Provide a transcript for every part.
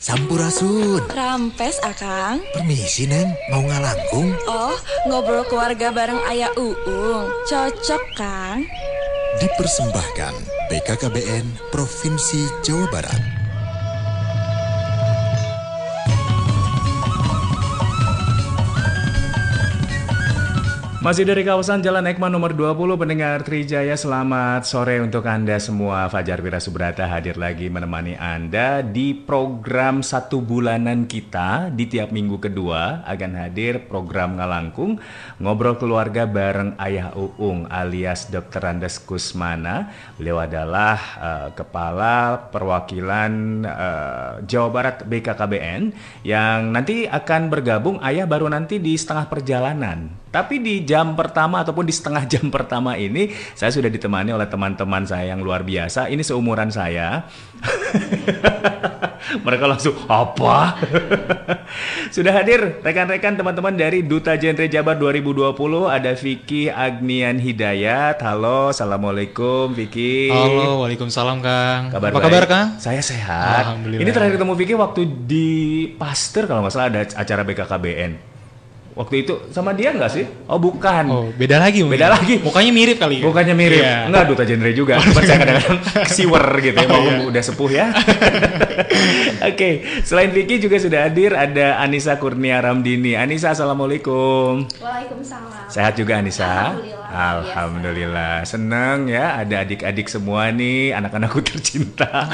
Sampurasun. Rampes, Akang. Permisi, Neng. Mau ngalangkung? Oh, ngobrol keluarga bareng Ayah Uung. Cocok, Kang. Dipersembahkan BKKBN Provinsi Jawa Barat. Masih dari kawasan Jalan Ekman nomor 20 pendengar Trijaya selamat sore untuk Anda semua. Fajar Wira Subrata hadir lagi menemani Anda di program satu bulanan kita di tiap minggu kedua. Akan hadir program Ngalangkung Ngobrol Keluarga bareng Ayah Uung alias Dr. Andes Kusmana. Beliau adalah uh, Kepala Perwakilan uh, Jawa Barat BKKBN yang nanti akan bergabung. Ayah baru nanti di setengah perjalanan tapi di jam pertama ataupun di setengah jam pertama ini saya sudah ditemani oleh teman-teman saya yang luar biasa. Ini seumuran saya. Mereka langsung apa? sudah hadir rekan-rekan teman-teman dari Duta Genre Jabar 2020 ada Vicky Agnian Hidayat. Halo, assalamualaikum Vicky. Halo, waalaikumsalam Kang. Kabar Apa baik? kabar Kang? Saya sehat. Alhamdulillah. Ini terakhir ketemu Vicky waktu di Pasteur kalau nggak salah ada acara BKKBN. Waktu itu sama dia nggak sih? Oh bukan. Oh, beda lagi mungkin. Beda lagi. Mukanya mirip kali ya? Bukannya mirip, Iya. enggak duta genre juga. Cuma saya kadang-kadang siwer gitu ya, Oh, mau iya. udah sepuh ya. Oke, selain Vicky juga sudah hadir ada Anissa Kurnia Ramdini. Anissa, assalamualaikum. Waalaikumsalam. Sehat juga Anissa? Alhamdulillah, Alhamdulillah. Seneng ya ada adik-adik semua nih, anak-anakku tercinta.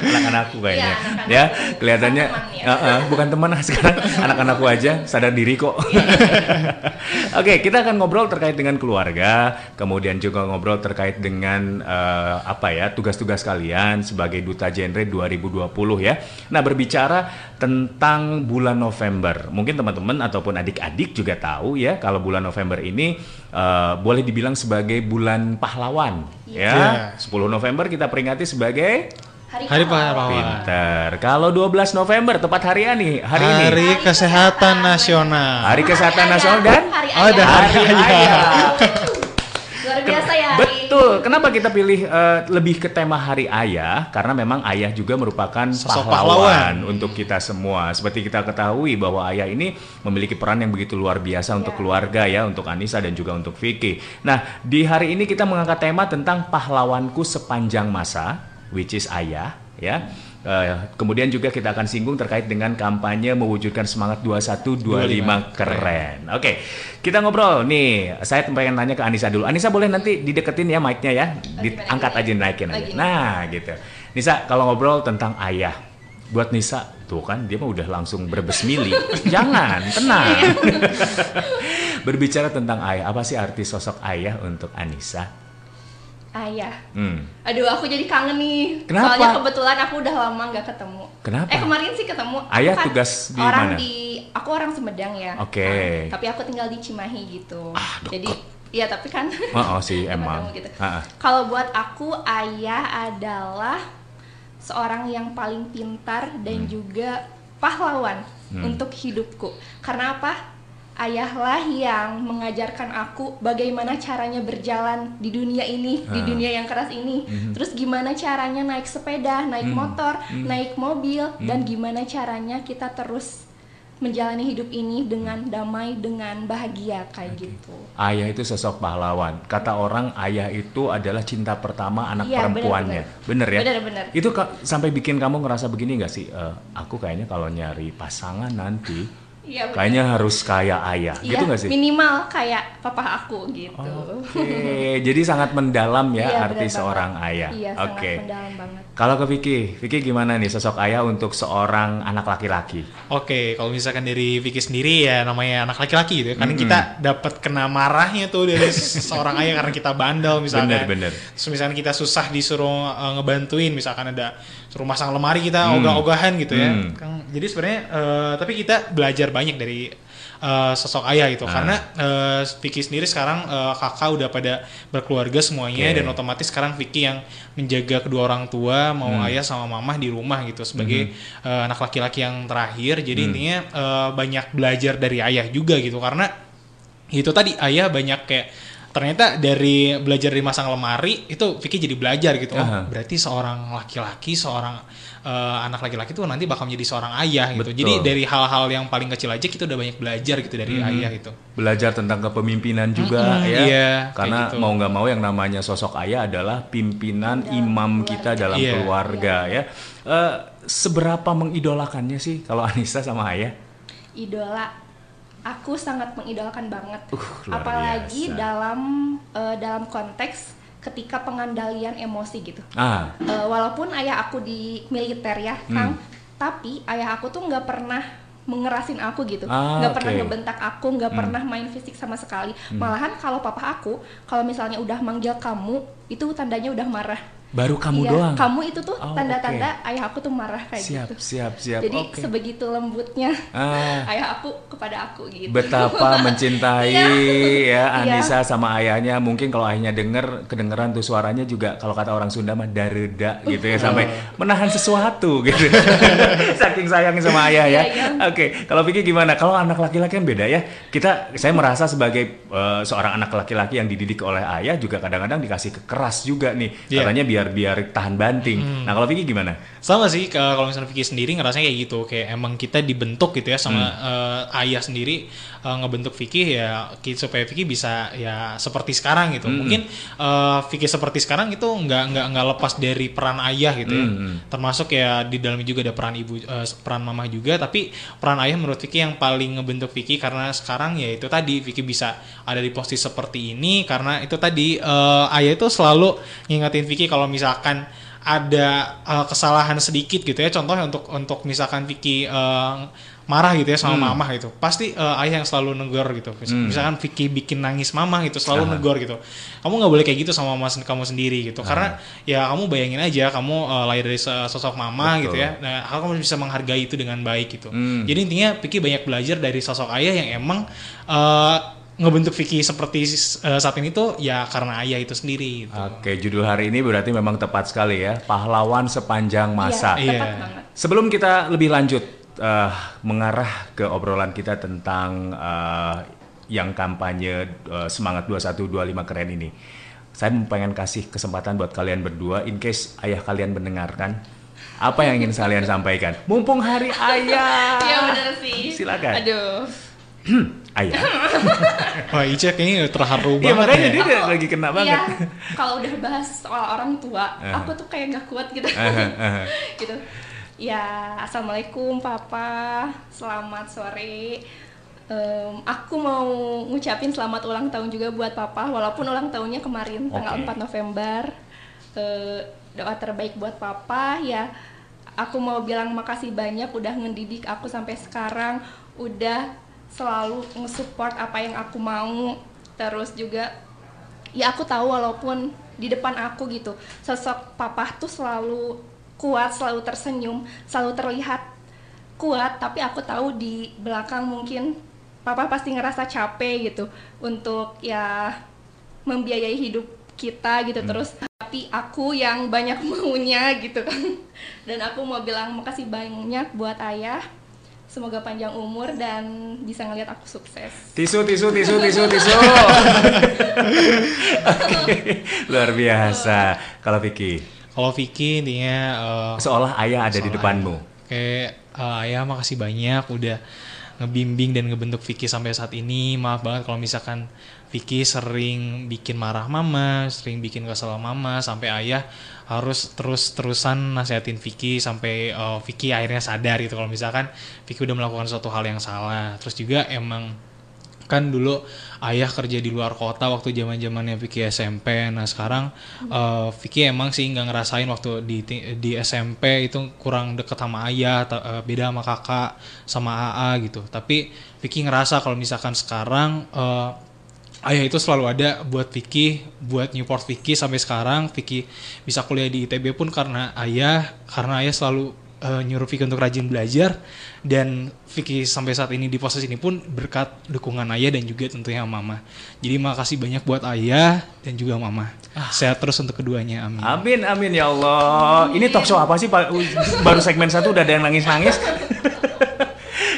Anak-anakku kayaknya. Iya, anak-anak. ya, kelihatannya Bukan teman ya. Uh-uh, bukan teman sekarang anak-anakku aja sadar diri kok. Oke, kita akan ngobrol terkait dengan keluarga, kemudian juga ngobrol terkait dengan eh, apa ya tugas-tugas kalian sebagai duta genre 2020 ya. Nah, berbicara tentang bulan November, mungkin teman-teman ataupun adik-adik juga tahu ya kalau bulan November ini eh, boleh dibilang sebagai bulan pahlawan ya. 10 November kita peringati sebagai Hari pahlawan. Pinter. Kalau 12 November tepat hari ini, hari, ini. Hari Kesehatan Nasional. Hari Kesehatan Nasional dan Hari Oh, ada Ayah. Hari Ayah. Luar biasa ya hari Betul. Kenapa kita pilih eh, lebih ke tema Hari Ayah? Karena memang ayah juga merupakan Sosok pahlawan, pahlawan. untuk kita semua. Seperti kita ketahui bahwa ayah ini memiliki peran yang begitu luar biasa untuk keluarga ya, untuk Anissa dan juga untuk Vicky. Nah, di hari ini kita mengangkat tema tentang pahlawanku sepanjang masa, which is ayah ya. Eh, kemudian juga kita akan singgung terkait dengan kampanye mewujudkan semangat 2125 keren. Oke, kita ngobrol nih. Saya pengen nanya ke Anissa dulu. Anissa boleh nanti dideketin ya mic-nya ya. Diangkat aja naikin aja. Nah, gitu. Nisa, kalau ngobrol tentang ayah, buat Nisa tuh kan dia mah udah langsung berbesmili. Jangan, tenang. Berbicara tentang ayah, apa sih arti sosok ayah untuk Anissa? Ayah. Hmm. Aduh, aku jadi kangen nih. Kenapa? Soalnya kebetulan aku udah lama nggak ketemu. Kenapa? Eh kemarin sih ketemu. Aku Ayah kan tugas di orang mana? di aku orang Sumedang ya. Oke. Nah, tapi aku tinggal di Cimahi gitu. Ah, deket. jadi iya tapi kan. Oh, oh sih emang. gitu. Ah, ah. Kalau buat aku ayah adalah seorang yang paling pintar dan juga pahlawan Hmm. untuk hidupku. Karena apa? Ayahlah yang mengajarkan aku bagaimana caranya berjalan di dunia ini, di Ah. dunia yang keras ini. Mhm. Terus gimana caranya naik sepeda, naik Hmm. motor, Hmm. naik mobil, dan Hmm. gimana caranya kita terus menjalani hidup ini dengan damai, dengan bahagia kayak gitu. Ayah itu sosok pahlawan. Kata orang ayah itu adalah cinta pertama anak Iya, perempuannya. Bener, ya? Bener-bener. Itu ka- sampai bikin kamu ngerasa begini nggak sih? Eh, aku kayaknya kalau nyari pasangan nanti Iya, kayaknya harus kayak ayah. Iya, gitu nggak sih? minimal kayak papa aku gitu. Oke, jadi sangat mendalam ya Iya, arti bener seorang banget. ayah. Iya, Oke. sangat mendalam banget. Kalau ke Vicky, Vicky gimana nih sosok ayah untuk seorang anak laki-laki? Oke, kalau misalkan dari Vicky sendiri ya namanya anak laki-laki gitu ya. Karena Mm-mm. kita dapat kena marahnya tuh dari seorang ayah karena kita bandel misalnya. Bener, bener. Terus misalkan kita susah disuruh uh, ngebantuin, misalkan ada suruh masang lemari kita Hmm. ogah-ogahan gitu ya. Hmm. Kang, jadi sebenarnya uh, tapi kita belajar banyak dari uh, sosok ayah gitu. Ah. Karena uh, Vicky sendiri sekarang uh, kakak udah pada berkeluarga semuanya Oke. dan otomatis sekarang Vicky yang menjaga kedua orang tua, mau Hmm. ayah sama mama di rumah gitu sebagai uh, anak laki-laki yang terakhir. Jadi Hmm. intinya uh, banyak belajar dari ayah juga gitu karena itu tadi ayah banyak kayak ternyata dari belajar di masang lemari itu Vicky jadi belajar gitu. Oh, berarti seorang laki-laki, seorang eh, anak laki-laki tuh nanti bakal menjadi seorang ayah gitu. Betul. Jadi dari hal-hal yang paling kecil aja kita udah banyak belajar gitu dari ayah gitu. Belajar tentang kepemimpinan juga Mm-mm, ya. iya, Karena gitu. mau nggak mau yang namanya sosok ayah adalah pimpinan imam kita dalam Iya. keluarga ya. Eh, seberapa mengidolakannya sih kalau Anissa sama ayah? Idola. Aku sangat mengidolakan banget. Uh, luar Apalagi biasa. dalam eh, dalam konteks ketika pengandalian emosi gitu. Ah, Eh, walaupun ayah aku di militer ya, Hmm. Kang, tapi ayah aku tuh nggak pernah mengerasin aku gitu, Ah, nggak pernah ngebentak aku, nggak Hmm. pernah main fisik sama sekali. Malahan kalau papa aku, kalau misalnya udah manggil kamu, itu tandanya udah marah. Baru kamu Iya, doang. Kamu itu tuh Oh, tanda-tanda ayah aku tuh marah kayak siap, gitu. siap, siap. Jadi Oke. sebegitu lembutnya Ah. ayah aku kepada aku gitu. betapa mencintai Iya. ya Iya. Anissa sama ayahnya mungkin kalau ayahnya denger kedengeran tuh suaranya juga kalau kata orang Sunda mah dareda gitu ya sampai menahan sesuatu gitu saking sayang sama ayah ya Iya, iya. oke kalau Vicky gimana kalau anak laki-laki kan beda ya kita saya merasa sebagai eh, seorang anak laki-laki yang dididik oleh ayah juga kadang-kadang dikasih keras juga nih Iya. katanya biar biar tahan banting. Nah kalau Vicky gimana? Sama sih kalau misalnya Vicky sendiri ngerasanya kayak gitu, kayak emang kita dibentuk gitu ya sama Hmm. eh, ayah sendiri eh, ngebentuk Vicky ya supaya Vicky bisa ya seperti sekarang gitu. Hmm. Mungkin eh, Vicky seperti sekarang itu nggak nggak nggak lepas dari peran ayah gitu ya. Hmm. Termasuk ya di dalamnya juga ada peran ibu, eh, peran mama juga. Tapi peran ayah menurut Vicky yang paling ngebentuk Vicky karena sekarang ya itu tadi Vicky bisa ada di posisi seperti ini karena itu tadi eh, ayah itu selalu ngingetin Vicky kalau misalkan ada eh, kesalahan sedikit gitu ya contohnya untuk untuk misalkan Vicky eh, marah gitu ya sama mama gitu pasti eh, ayah yang selalu negor gitu Hmm. misalkan Vicky bikin nangis mama gitu selalu Aha. negor gitu kamu nggak boleh kayak gitu sama mama sen- kamu sendiri gitu karena ya kamu bayangin aja kamu eh, lahir dari sosok mama Betul. gitu ya nah kamu bisa menghargai itu dengan baik gitu Hmm. jadi intinya Vicky banyak belajar dari sosok ayah yang emang eh, ngebentuk Vicky seperti eh, saat ini tuh ya karena ayah itu sendiri gitu. Oke, judul hari ini berarti memang tepat sekali ya, pahlawan sepanjang masa. Iya, tepat Iya. banget. Sebelum kita lebih lanjut eh, mengarah ke obrolan kita tentang eh, yang kampanye eh, semangat 2125 keren ini. Saya pengen kasih kesempatan buat kalian berdua in case ayah kalian mendengarkan apa yang ingin kalian sampaikan. Mumpung hari ayah. Iya bener sih. Silakan. Aduh. Ayah. Wah Ica kayaknya terharu Iya banget makanya ya. dia udah lagi kena banget. Iya. Kalau udah bahas soal orang tua, Eh. aku tuh kayak nggak kuat gitu. Eh, eh, eh. gitu. Ya, assalamualaikum papa, selamat sore. Em, aku mau ngucapin selamat ulang tahun juga buat papa, walaupun ulang tahunnya kemarin tanggal Oke. 4 November. Eh, doa terbaik buat papa ya. Aku mau bilang makasih banyak udah ngedidik aku sampai sekarang, udah selalu nge-support apa yang aku mau. Terus juga ya aku tahu walaupun di depan aku gitu sosok papa tuh selalu kuat selalu tersenyum selalu terlihat kuat tapi aku tahu di belakang mungkin papa pasti ngerasa capek gitu untuk ya membiayai hidup kita gitu terus. Tapi aku yang banyak maunya gitu kan. Dan aku mau bilang makasih banyak buat ayah. Semoga panjang umur dan bisa ngelihat aku sukses. Tisu, tisu, tisu, tisu, tisu. Oke, luar biasa. Kalau Vicky, Kalau Vicky intinya eh, seolah ayah ada di Soal depanmu. ayah. Kayak eh, ayah makasih banyak udah ngebimbing dan ngebentuk Vicky sampai saat ini. Maaf banget kalau misalkan Vicky sering bikin marah mama, sering bikin kesel mama sampai ayah harus terus-terusan nasihatin Vicky sampai eh, Vicky akhirnya sadar gitu kalau misalkan Vicky udah melakukan suatu hal yang salah. Terus juga emang kan dulu ayah kerja di luar kota waktu zaman zamannya Vicky SMP nah sekarang eh, Vicky emang sih nggak ngerasain waktu di di SMP itu kurang deket sama ayah eh, beda sama kakak sama AA gitu. Tapi Vicky ngerasa kalau misalkan sekarang eh, ayah itu selalu ada buat Vicky buat Newport Vicky sampai sekarang. Vicky bisa kuliah di ITB pun karena ayah karena ayah selalu eh, nyuruh Vicky untuk rajin belajar dan Vicky sampai saat ini di posisi ini pun berkat dukungan ayah dan juga tentunya mama. Jadi makasih banyak buat ayah dan juga mama. Sehat terus untuk keduanya, amin. Amin, amin ya Allah. Ini talk show apa sih Pak? Baru segmen satu udah ada yang nangis-nangis.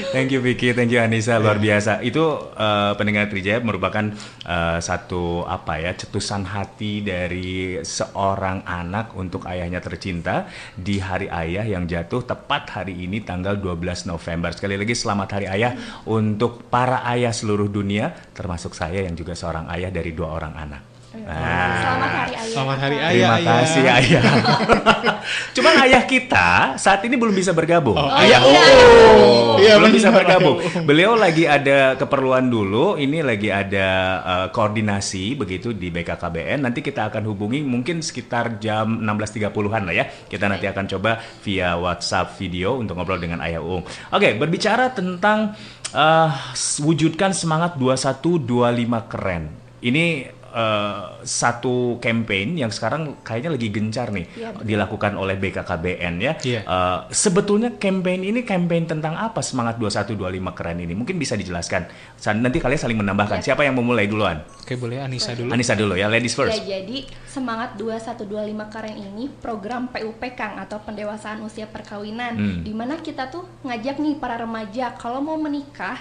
Thank you Vicky, thank you Anissa, luar biasa. Itu eh, pendengar Trijaya merupakan eh, satu apa ya cetusan hati dari seorang anak untuk ayahnya tercinta di hari ayah yang jatuh tepat hari ini tanggal 12 November. Sekali lagi selamat hari ayah untuk para ayah seluruh dunia, termasuk saya yang juga seorang ayah dari dua orang anak. Nah. Selamat hari ayah. Selamat hari ayah. Terima kasih ayah. Cuman ayah kita saat ini belum bisa bergabung. Oh, ayah iya. oh, Iya, belum benar, bisa bergabung. ayah. Beliau lagi ada keperluan dulu. Ini lagi ada eh, koordinasi begitu di BKKBN. Nanti kita akan hubungi mungkin sekitar jam 16.30-an lah ya. Kita nanti akan coba via WhatsApp video untuk ngobrol dengan Ayah Uung. Oke, berbicara tentang eh, wujudkan semangat 2125 keren. Ini eh, satu campaign yang sekarang kayaknya lagi gencar nih Iya, betul. dilakukan oleh BKKBN ya. Iya. Eh, sebetulnya campaign ini campaign tentang apa semangat 2125 keren ini? Mungkin bisa dijelaskan. Nanti kalian saling menambahkan. Iya. Siapa yang memulai duluan? Oke, boleh Anissa dulu. Anissa dulu ya, ladies first. Ya, jadi semangat 2125 keren ini program PUP Kang atau pendewasaan usia perkawinan Hmm. di mana kita tuh ngajak nih para remaja kalau mau menikah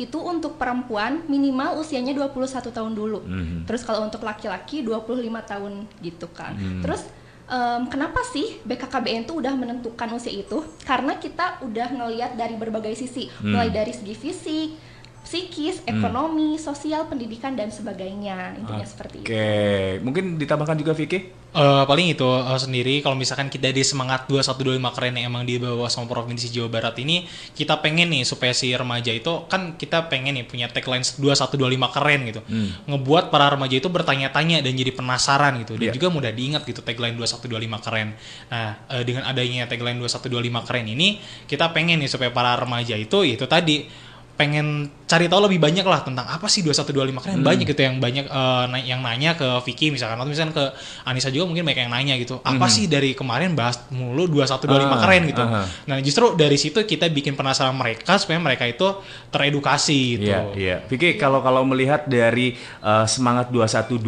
itu untuk perempuan minimal usianya 21 tahun dulu. Mhm. Terus kalau untuk laki-laki 25 tahun gitu kan. Hmm. Terus em, kenapa sih BKKBN tuh udah menentukan usia itu? Karena kita udah ngelihat dari berbagai sisi, Hmm. mulai dari segi fisik, psikis, ekonomi, sosial, pendidikan dan sebagainya. Intinya seperti Oke, itu. mungkin ditambahkan juga Vicky? Eh, paling itu eh, sendiri kalau misalkan kita di semangat 2125 keren yang emang dibawa sama Provinsi Jawa Barat ini kita pengen nih supaya si remaja itu kan kita pengen nih punya tagline 2125 keren gitu. Hmm. Ngebuat para remaja itu bertanya-tanya dan jadi penasaran gitu dan Iya. juga mudah diingat gitu tagline 2125 keren. Nah, eh, dengan adanya tagline 2125 keren ini kita pengen nih supaya para remaja itu itu tadi pengen cari tahu lebih banyak lah tentang apa sih 2125 keren banyak gitu yang banyak na- yang nanya ke Vicky misalkan atau misalkan ke Anissa juga mungkin banyak yang nanya gitu apa sih dari kemarin bahas mulu 2125 Ah, keren gitu aha. nah justru dari situ kita bikin penasaran mereka supaya mereka itu teredukasi gitu Iya, iya. Vicky, kalau kalau melihat dari uh, semangat 2125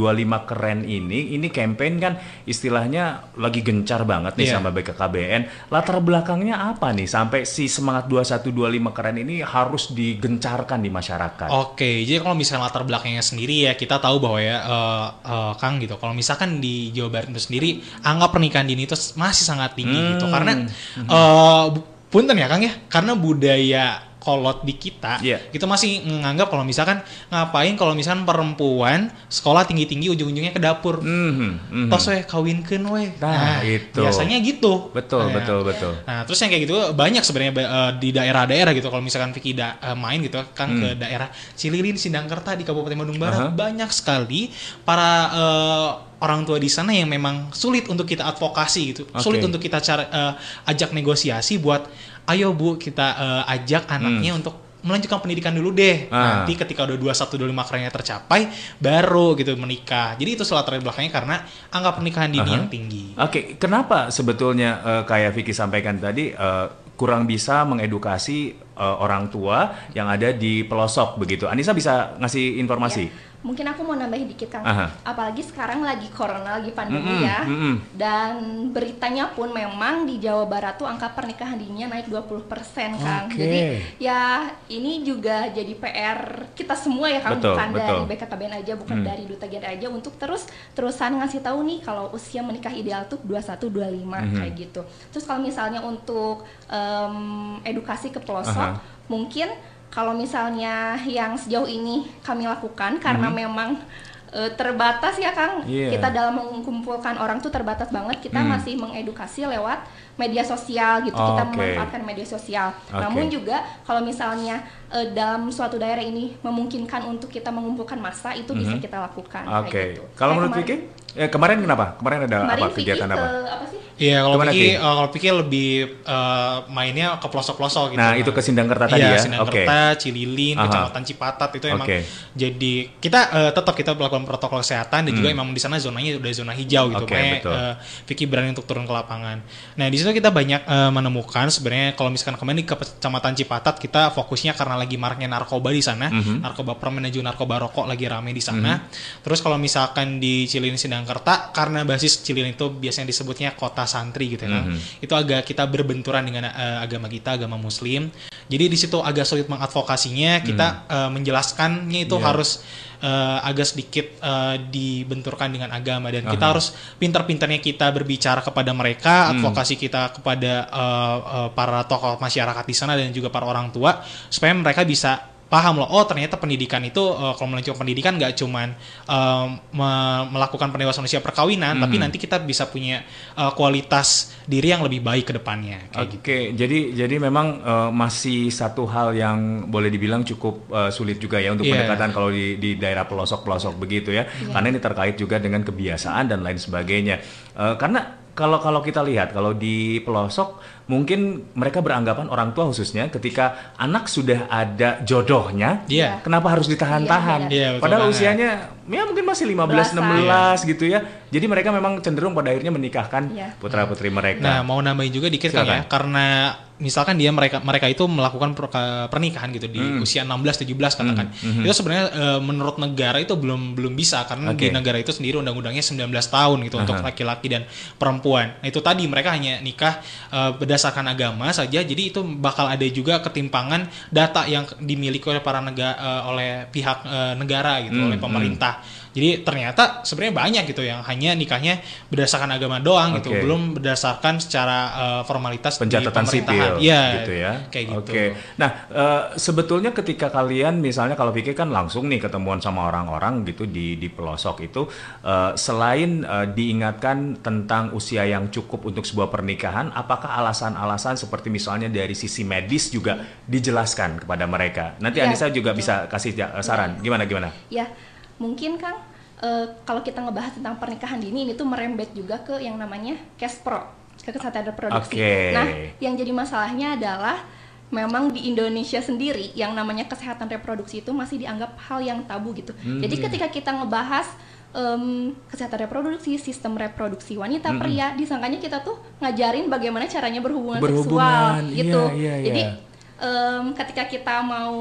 keren ini, ini campaign kan istilahnya lagi gencar banget nih Iya. sama BKKBN. Latar belakangnya apa nih sampai si semangat 2125 keren ini harus digencarkan di masyarakat? Oke, jadi kalau misalnya latar belakangnya sendiri ya kita tahu bahwa ya eh, eh, Kang gitu. Kalau misalkan di Jawa Barat itu sendiri angka pernikahan dini itu masih sangat tinggi Hmm. gitu karena eh, bu- punten ya Kang ya, karena budaya kolot di kita Iya. itu masih menganggap kalau misalkan ngapain kalau misalkan perempuan sekolah tinggi-tinggi ujung-ujungnya ke dapur. Mhm, mhm. Tos weh weh. Nah, itu. Biasanya gitu. Betul, Nah, betul, betul. Nah, terus yang kayak gitu banyak sebenarnya eh, di daerah-daerah gitu. Kalau misalkan Vicky da- eh, main gitu kan ke daerah Cilirin, Sindangkerta di Kabupaten Bandung Barat. Aha. banyak sekali para eh, orang tua di sana yang memang sulit untuk kita advokasi gitu. Sulit Oke. untuk kita cara eh, ajak negosiasi buat ayo Bu, kita eh, ajak anaknya untuk melanjutkan pendidikan dulu deh. Hmm. Ah. Nanti ketika udah 21 25 kerennya tercapai baru gitu menikah. Jadi itu latar belakangnya karena angka pernikahan dini Aha. yang tinggi. Oke, kenapa sebetulnya eh, kayak Vicky sampaikan tadi eh, kurang bisa mengedukasi eh, orang tua yang ada di pelosok begitu? Anissa bisa ngasih informasi? Ya, mungkin aku mau nambahin dikit Kang. Aha. Apalagi sekarang lagi corona, lagi pandemi Mm-mm, ya. mm-mm. Dan beritanya pun memang di Jawa Barat tuh angka pernikahan dininya naik 20% Kang. Oke. Jadi ya ini juga jadi PR kita semua ya Kang, Betul, bukan betul. dari BKKBN aja, bukan Hmm. dari Duta Genre aja untuk terus terusan ngasih tahu nih kalau usia menikah ideal tuh 21 25 Mhm. kayak gitu. Terus kalau misalnya untuk em, edukasi ke pelosok Aha. mungkin kalau misalnya yang sejauh ini kami lakukan karena memang eh, terbatas ya Kang. Iya. kita dalam mengumpulkan orang tuh terbatas banget kita Hmm. masih mengedukasi lewat media sosial gitu Oh, kita oke. memanfaatkan media sosial Oke. namun juga kalau misalnya eh, dalam suatu daerah ini memungkinkan untuk kita mengumpulkan massa itu bisa Mhm. kita lakukan Oke. kayak gitu. Kalau menurut Vicky? Eh, kemarin kenapa? Kemarin ada kemarin apa Vicky kegiatan ke apa? apa sih Iya, kalau Gimana, Vicky, eh, kalau Vicky lebih eh, mainnya ke pelosok-pelosok gitu. Nah, itu ke Sindangkerta tadi iya, ya? Sindangkerta, Cililin, Aha. Kecamatan Cipatat itu emang Oke. jadi kita eh, tetap kita melakukan protokol kesehatan dan juga Hmm. emang di sana zonanya udah zona hijau gitu. Oke, Makanya, Vicky berani untuk turun ke lapangan. Nah, di situ kita banyak eh, menemukan sebenarnya kalau misalkan kemarin di Kecamatan Cipatat kita fokusnya karena lagi maraknya narkoba di sana, Mhm. narkoba permen dan juga narkoba rokok lagi rame di sana. Terus kalau misalkan di Cililin Sindangkerta karena basis Cililin itu biasanya disebutnya kota santri gitu ya. Kang. Mhm. Itu agak kita berbenturan dengan eh, agama kita, agama muslim. Jadi di situ agak sulit mengadvokasinya. Kita eh, menjelaskannya itu Iya. harus eh, agak sedikit eh, dibenturkan dengan agama dan kita harus pintar-pintarnya kita berbicara kepada mereka, advokasi kita kepada eh, eh, para tokoh masyarakat di sana dan juga para orang tua supaya mereka bisa paham loh oh ternyata pendidikan itu eh, kalau melanjutkan pendidikan nggak cuman eh, me- melakukan pendewasaan usia perkawinan tapi nanti kita bisa punya eh, kualitas diri yang lebih baik ke depannya kayak gitu. Oke, jadi jadi memang eh, masih satu hal yang boleh dibilang cukup eh, sulit juga ya untuk Iya. pendekatan kalau di di daerah pelosok-pelosok begitu ya. Karena ini terkait juga dengan kebiasaan dan lain sebagainya. Eh, karena kalau kalau kita lihat kalau di pelosok mungkin mereka beranggapan orang tua khususnya ketika anak sudah ada jodohnya, Iya. kenapa harus ditahan-tahan? Iya, benar. Iya, betul Padahal banget. usianya ya mungkin masih 15 16 gitu ya. Jadi mereka memang cenderung pada akhirnya menikahkan Iya. putra-putri mereka. Nah, mau nambahin juga dikit kan ya, karena misalkan dia mereka mereka itu melakukan per- pernikahan gitu di Hmm. usia 16 17 katakan. Itu sebenarnya eh, menurut negara itu belum belum bisa karena Oke. di negara itu sendiri undang-undangnya 19 tahun gitu untuk Aha. laki-laki dan perempuan. Nah, itu tadi mereka hanya nikah eh, berdasarkan agama saja. Jadi itu bakal ada juga ketimpangan data yang dimiliki oleh para negara oleh pihak eh, negara gitu, Hmm, oleh pemerintah. Jadi ternyata sebenarnya banyak gitu yang hanya nikahnya berdasarkan agama doang gitu, Oke. belum berdasarkan secara uh, formalitas di pencatatan pemerintahan. sipil Iya, gitu ya. Kayak gitu. Oke. Nah, eh, sebetulnya ketika kalian misalnya kalau pikir kan langsung nih ketemuan sama orang-orang gitu di di pelosok itu eh, selain eh, diingatkan tentang usia yang cukup untuk sebuah pernikahan, apakah alasan-alasan seperti misalnya dari sisi medis juga dijelaskan kepada mereka? Nanti Iya, Anissa juga betul. bisa kasih saran. Gimana gimana? Ya, mungkin Kang, eh, kalau kita ngebahas tentang pernikahan dini ini tuh merembet juga ke yang namanya cash pro, ke kesehatan reproduksi. Oke. Nah, yang jadi masalahnya adalah memang di Indonesia sendiri yang namanya kesehatan reproduksi itu masih dianggap hal yang tabu gitu. Hmm. Jadi ketika kita ngebahas em, kesehatan reproduksi, sistem reproduksi wanita pria, disangkanya kita tuh ngajarin bagaimana caranya berhubungan, Berhubungan, seksual gitu. iya, iya, Jadi iya. em, ketika kita mau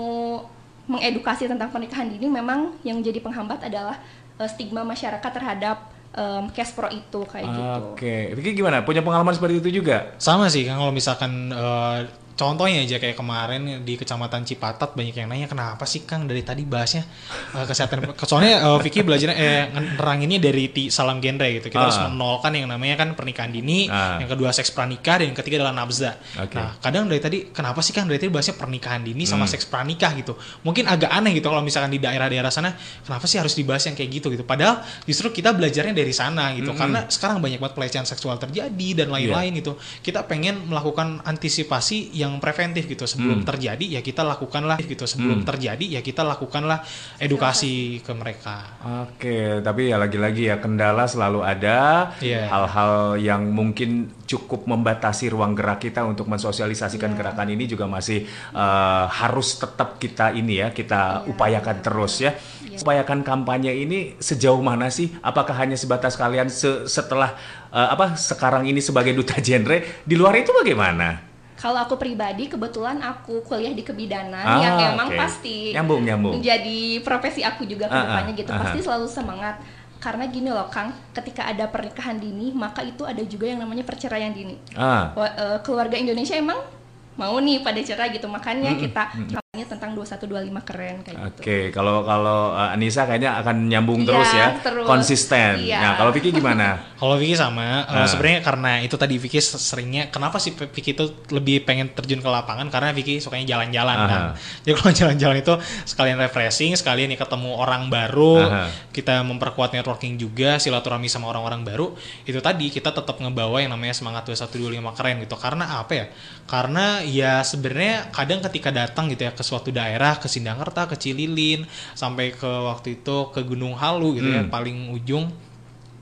mengedukasi tentang pernikahan dini memang yang jadi penghambat adalah eh, stigma masyarakat terhadap em, cash pro itu kayak gitu. Oke. Vicky gimana? Punya pengalaman seperti itu juga? Sama sih kan kalau misalkan eh, contohnya aja kayak kemarin di kecamatan Cipatat banyak yang nanya kenapa sih Kang dari tadi bahasnya eh, kesehatan soalnya eh, Vicky belajar eh neranginnya dari ti, salam genre gitu kita Ah. harus menolkan yang namanya kan pernikahan dini Ah. yang kedua seks pranikah dan yang ketiga adalah nafza Oke. nah kadang dari tadi kenapa sih Kang dari tadi bahasnya pernikahan dini sama Hmm. seks pranikah gitu mungkin agak aneh gitu kalau misalkan di daerah-daerah sana kenapa sih harus dibahas yang kayak gitu gitu padahal justru kita belajarnya dari sana gitu Mm-mm. karena sekarang banyak banget pelecehan seksual terjadi dan lain-lain itu kita pengen melakukan antisipasi yang preventif gitu sebelum Hmm. terjadi ya kita lakukanlah gitu sebelum Hmm. terjadi ya kita lakukanlah edukasi ke mereka Oke, tapi ya lagi-lagi ya kendala selalu ada. Iya. Hal-hal yang mungkin cukup membatasi ruang gerak kita untuk mensosialisasikan Iya. gerakan ini juga masih eh, harus tetap kita ini ya kita Iya. upayakan terus ya. Iya. Upayakan kampanye ini sejauh mana sih? Apakah hanya sebatas kalian se- setelah eh, apa sekarang ini sebagai duta genre? Di luar itu bagaimana? Kalau aku pribadi kebetulan aku kuliah di kebidanan Ah, yang emang oke. pasti Nyambung, nyambung. menjadi profesi aku juga ke Ah, ah, depannya gitu. ah, Pasti ah. selalu semangat. Karena gini loh Kang, ketika ada pernikahan dini, maka itu ada juga yang namanya perceraian dini. Ah, eh, keluarga Indonesia emang mau nih pada cerai gitu. Makanya kita kampanye tentang 2125 keren kayak gitu. Oke, kalau kalau uh, Anissa kayaknya akan nyambung Iya, terus ya, terus. konsisten. Iya. Nah, kalau Vicky gimana? Kalau Vicky sama, eh, Ah. sebenarnya karena itu tadi Vicky seringnya kenapa sih Vicky itu lebih pengen terjun ke lapangan karena Vicky sukanya jalan-jalan Aha. kan. Jadi kalau jalan-jalan itu sekalian refreshing, sekalian nih ketemu orang baru, Aha. kita memperkuat networking juga, silaturahmi sama orang-orang baru. Itu tadi kita tetap ngebawa yang namanya semangat 2125 keren gitu. Karena apa ya? Karena ya sebenarnya kadang ketika datang gitu ya ke suatu daerah, ke Sindangkerta, ke Cililin, sampai ke waktu itu ke Gunung Halu gitu ya, Hmm. paling ujung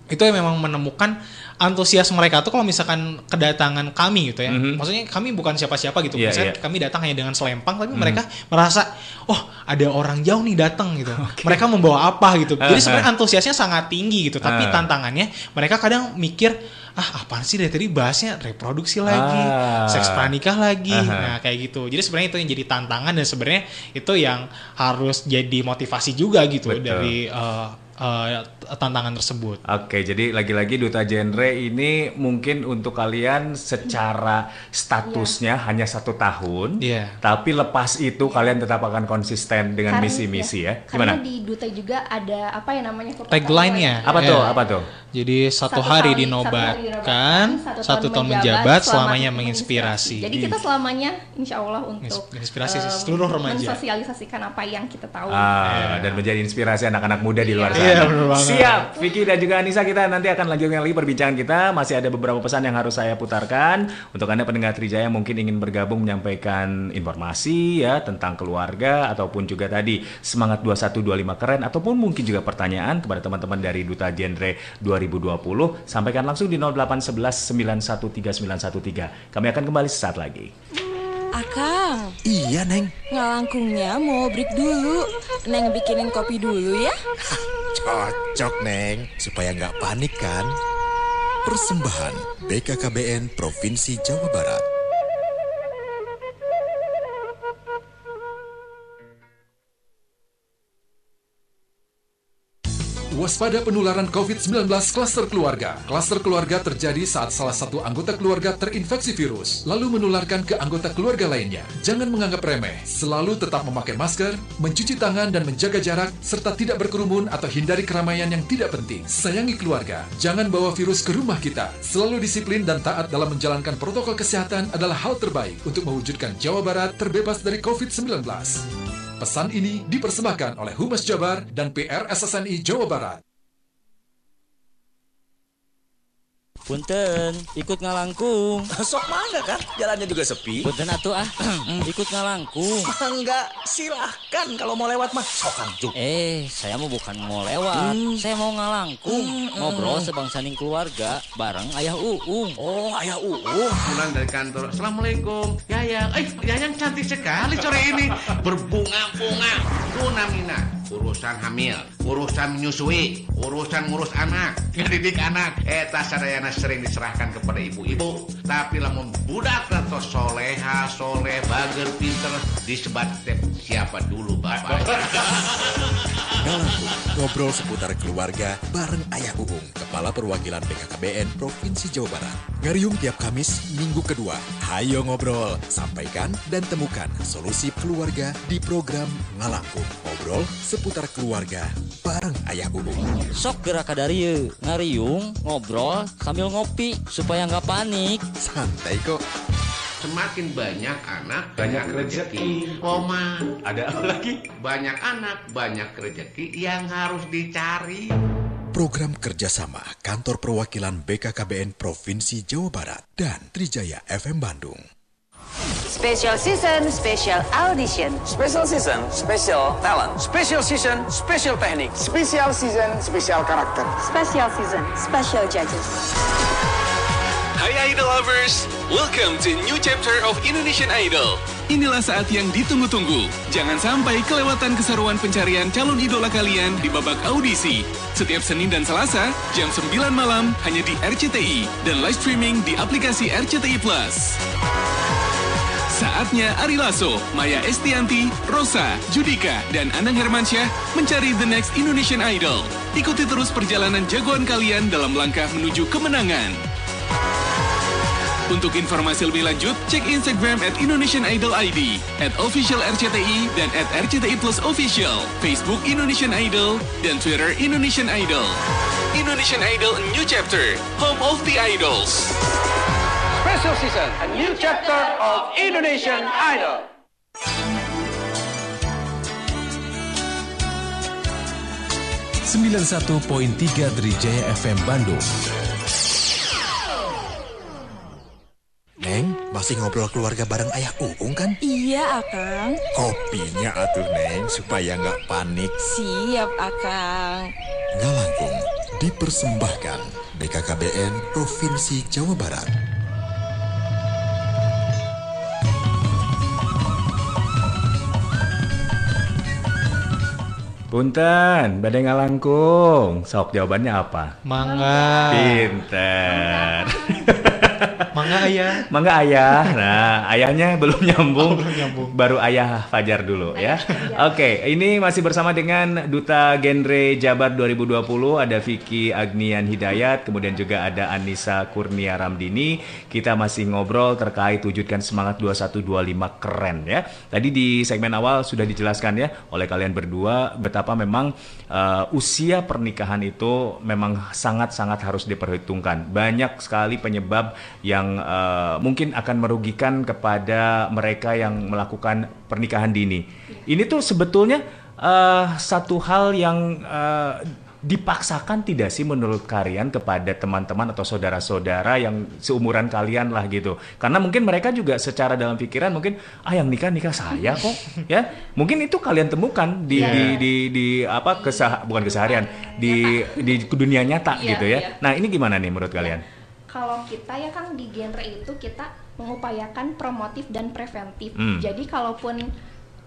itu yang memang menemukan antusias mereka tuh kalau misalkan kedatangan kami gitu ya Mhm. maksudnya kami bukan siapa-siapa gitu Iya, misalnya iya. kami datang hanya dengan selempang tapi mereka merasa oh ada orang jauh nih datang gitu mereka membawa apa gitu jadi sebenarnya antusiasnya sangat tinggi gitu tapi Ah. tantangannya mereka kadang mikir ah apaan sih dari tadi bahasnya reproduksi lagi Ah. seks pranikah lagi Aha. nah kayak gitu jadi sebenarnya itu yang jadi tantangan dan sebenarnya itu yang harus jadi motivasi juga gitu Betul. dari eh, eh, tantangan tersebut. Oke, jadi lagi-lagi duta genre ini mungkin untuk kalian secara statusnya hanya satu tahun, Iya. tapi lepas itu kalian tetap akan konsisten dengan Karena- misi-misi ya. Karena Gimana? di duta juga ada apa ya namanya Tagline-nya. apa ya? Apa Iya. tuh? Apa tuh? Jadi satu, Hari, hari satu dinobatkan, hari satu, tahun menjabat, selamanya menginspirasi. Jadi kita selamanya insya Allah untuk Menginspirasi eh, seluruh remaja. mensosialisasikan apa yang kita tahu. Ah, dan menjadi inspirasi anak-anak muda di luar Iya. sana. Iya, bener banget. Siap, Vicky dan juga Anissa kita nanti akan lanjutkan lagi perbincangan kita. Masih ada beberapa pesan yang harus saya putarkan untuk anda pendengar Trijaya mungkin ingin bergabung menyampaikan informasi ya tentang keluarga ataupun juga tadi semangat 2125 keren ataupun mungkin juga pertanyaan kepada teman-teman dari Duta Genre 2020 sampaikan langsung di 0811 913913. Kami akan kembali sesaat lagi. Akang, Iya, Neng. ngalangkungnya mau break dulu. Neng bikinin kopi dulu ya. Cocok, Neng. Supaya nggak panik kan? Persembahan BKKBN Provinsi Jawa Barat. Waspada penularan COVID-19 klaster keluarga. Klaster keluarga terjadi saat salah satu anggota keluarga terinfeksi virus, lalu menularkan ke anggota keluarga lainnya. Jangan menganggap remeh, selalu tetap memakai masker, mencuci tangan dan menjaga jarak, serta tidak berkerumun atau hindari keramaian yang tidak penting. Sayangi keluarga, jangan bawa virus ke rumah kita. Selalu disiplin dan taat dalam menjalankan protokol kesehatan adalah hal terbaik untuk mewujudkan Jawa Barat terbebas dari COVID-19. Pesan ini dipersembahkan oleh Humas Jabar dan PR SSNI Jawa Barat. Punten, ikut ngalangkung. Sok mangga kan, jalannya juga sepi. Punten atuh ah, ikut ngalangkung. Mangga, silahkan kalau mau lewat mah sok angcung. Eh, saya mau bukan mau lewat, saya mau ngalangkung. Ngobrol sebangsaning keluarga bareng ayah Uung. Oh, ayah Uung. pulang dari kantor. Assalamualaikum, Yayang. Eh, Yayang cantik sekali sore ini. Berbunga-bunga. Tunamina, urusan hamil, urusan menyusui, urusan ngurus anak, ngedidik anak. Eta sadayana sering diserahkan kepada ibu-ibu. Tapi lamun budak atau soleha, soleh, bager, pinter, disebat siapa dulu bapak. Ngalangkung, ngobrol seputar keluarga bareng Ayah Uung, Kepala Perwakilan BKKBN Provinsi Jawa Barat. Ngariung tiap Kamis, minggu kedua. Hayo ngobrol, sampaikan dan temukan solusi keluarga di program Ngalangkung. Ngobrol seputar keluarga bareng Ayah Uung. Sok gerak dari ngariung, ngobrol sambil ngopi supaya nggak panik. Santai kok. Semakin banyak anak, banyak rezeki. Koma, Ada apa lagi? banyak anak, banyak rezeki yang harus dicari. Program kerjasama Kantor Perwakilan BKKBN Provinsi Jawa Barat dan Trijaya FM Bandung. Special season, special audition. Special season, special talent. Special season, special teknik. Special season, special karakter. Special season, special judges. Hai Idol Lovers, welcome to new chapter of Indonesian Idol. Inilah saat yang ditunggu-tunggu. Jangan sampai kelewatan keseruan pencarian calon idola kalian di babak audisi. Setiap Senin dan Selasa, jam 9 malam hanya di RCTI dan live streaming di aplikasi RCTI Plus. Saatnya Ari Lasso, Maya Estianti, Rosa, Judika, dan Anang Hermansyah mencari The Next Indonesian Idol. Ikuti terus perjalanan jagoan kalian dalam langkah menuju kemenangan. Untuk informasi lebih lanjut, cek Instagram at Indonesian Idol ID, at official RCTI, dan at RCTI Plus Official, Facebook Indonesian Idol, dan Twitter Indonesian Idol. Indonesian Idol A New Chapter, Home of the Idols. Special season, a new chapter of Indonesian Idol. poin tiga Trijaya FM Bandung. Masih ngobrol keluarga bareng Ayah Uung kan? Iya, Akang. Kopinya atuh Neng, supaya nggak panik. Siap, Akang. Ngalangkung dipersembahkan BKKBN Provinsi Jawa Barat. Punten, badai ngalangkung. Sok jawabannya apa? Mangga. Pinter. Mangga ayah. Mangga ayah. Nah, ayahnya belum nyambung. Oh, belum nyambung. Baru ayah Fajar dulu ya. Oke, ini masih bersama dengan Duta Genre Jabar 2020 ada Vicky Agnian Hidayat, kemudian juga ada Anissa Kurnia Ramdini. Kita masih ngobrol terkait wujudkan semangat 2125 keren ya. Tadi di segmen awal sudah dijelaskan ya oleh kalian berdua betapa memang uh, usia pernikahan itu memang sangat-sangat harus diperhitungkan. Banyak sekali penyebab yang uh, mungkin akan merugikan kepada mereka yang melakukan pernikahan dini. Ini tuh sebetulnya uh, satu hal yang uh, dipaksakan tidak sih menurut kalian kepada teman-teman atau saudara-saudara yang seumuran kalian lah gitu karena mungkin mereka juga secara dalam pikiran mungkin ah yang nikah nikah saya kok ya mungkin itu kalian temukan di Iya. di, di di apa kesah bukan keseharian di di dunia nyata Iya, gitu ya iya. nah ini gimana nih menurut kalian Kalau kita ya Kang di genre itu kita mengupayakan promotif dan preventif. Hmm. Jadi kalaupun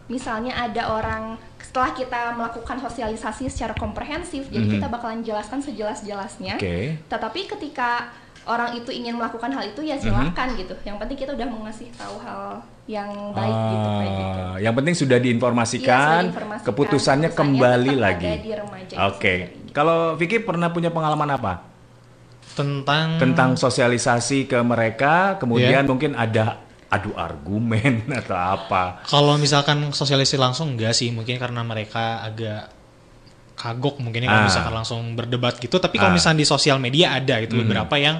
misalnya ada orang setelah kita melakukan sosialisasi secara komprehensif, jadi Mhm. kita bakalan jelaskan sejelas-jelasnya. Oke. Tetapi ketika orang itu ingin melakukan hal itu ya Mhm. silakan gitu. Yang penting kita udah mengasih tahu hal yang baik gitu kayak gitu. Ah, yang penting sudah Iya, diinformasikan, sudah diinformasikan. keputusannya kembali lagi. Oke. Kalau Vicky pernah punya pengalaman apa? Tentang Tentang sosialisasi ke mereka, kemudian Iya. mungkin ada adu argumen atau apa. Kalau misalkan sosialisasi langsung enggak sih, mungkin karena mereka agak kagok mungkin ya kalau Ah. misalkan langsung berdebat gitu. Tapi kalau Ah. misalnya di sosial media ada itu Mhm. beberapa yang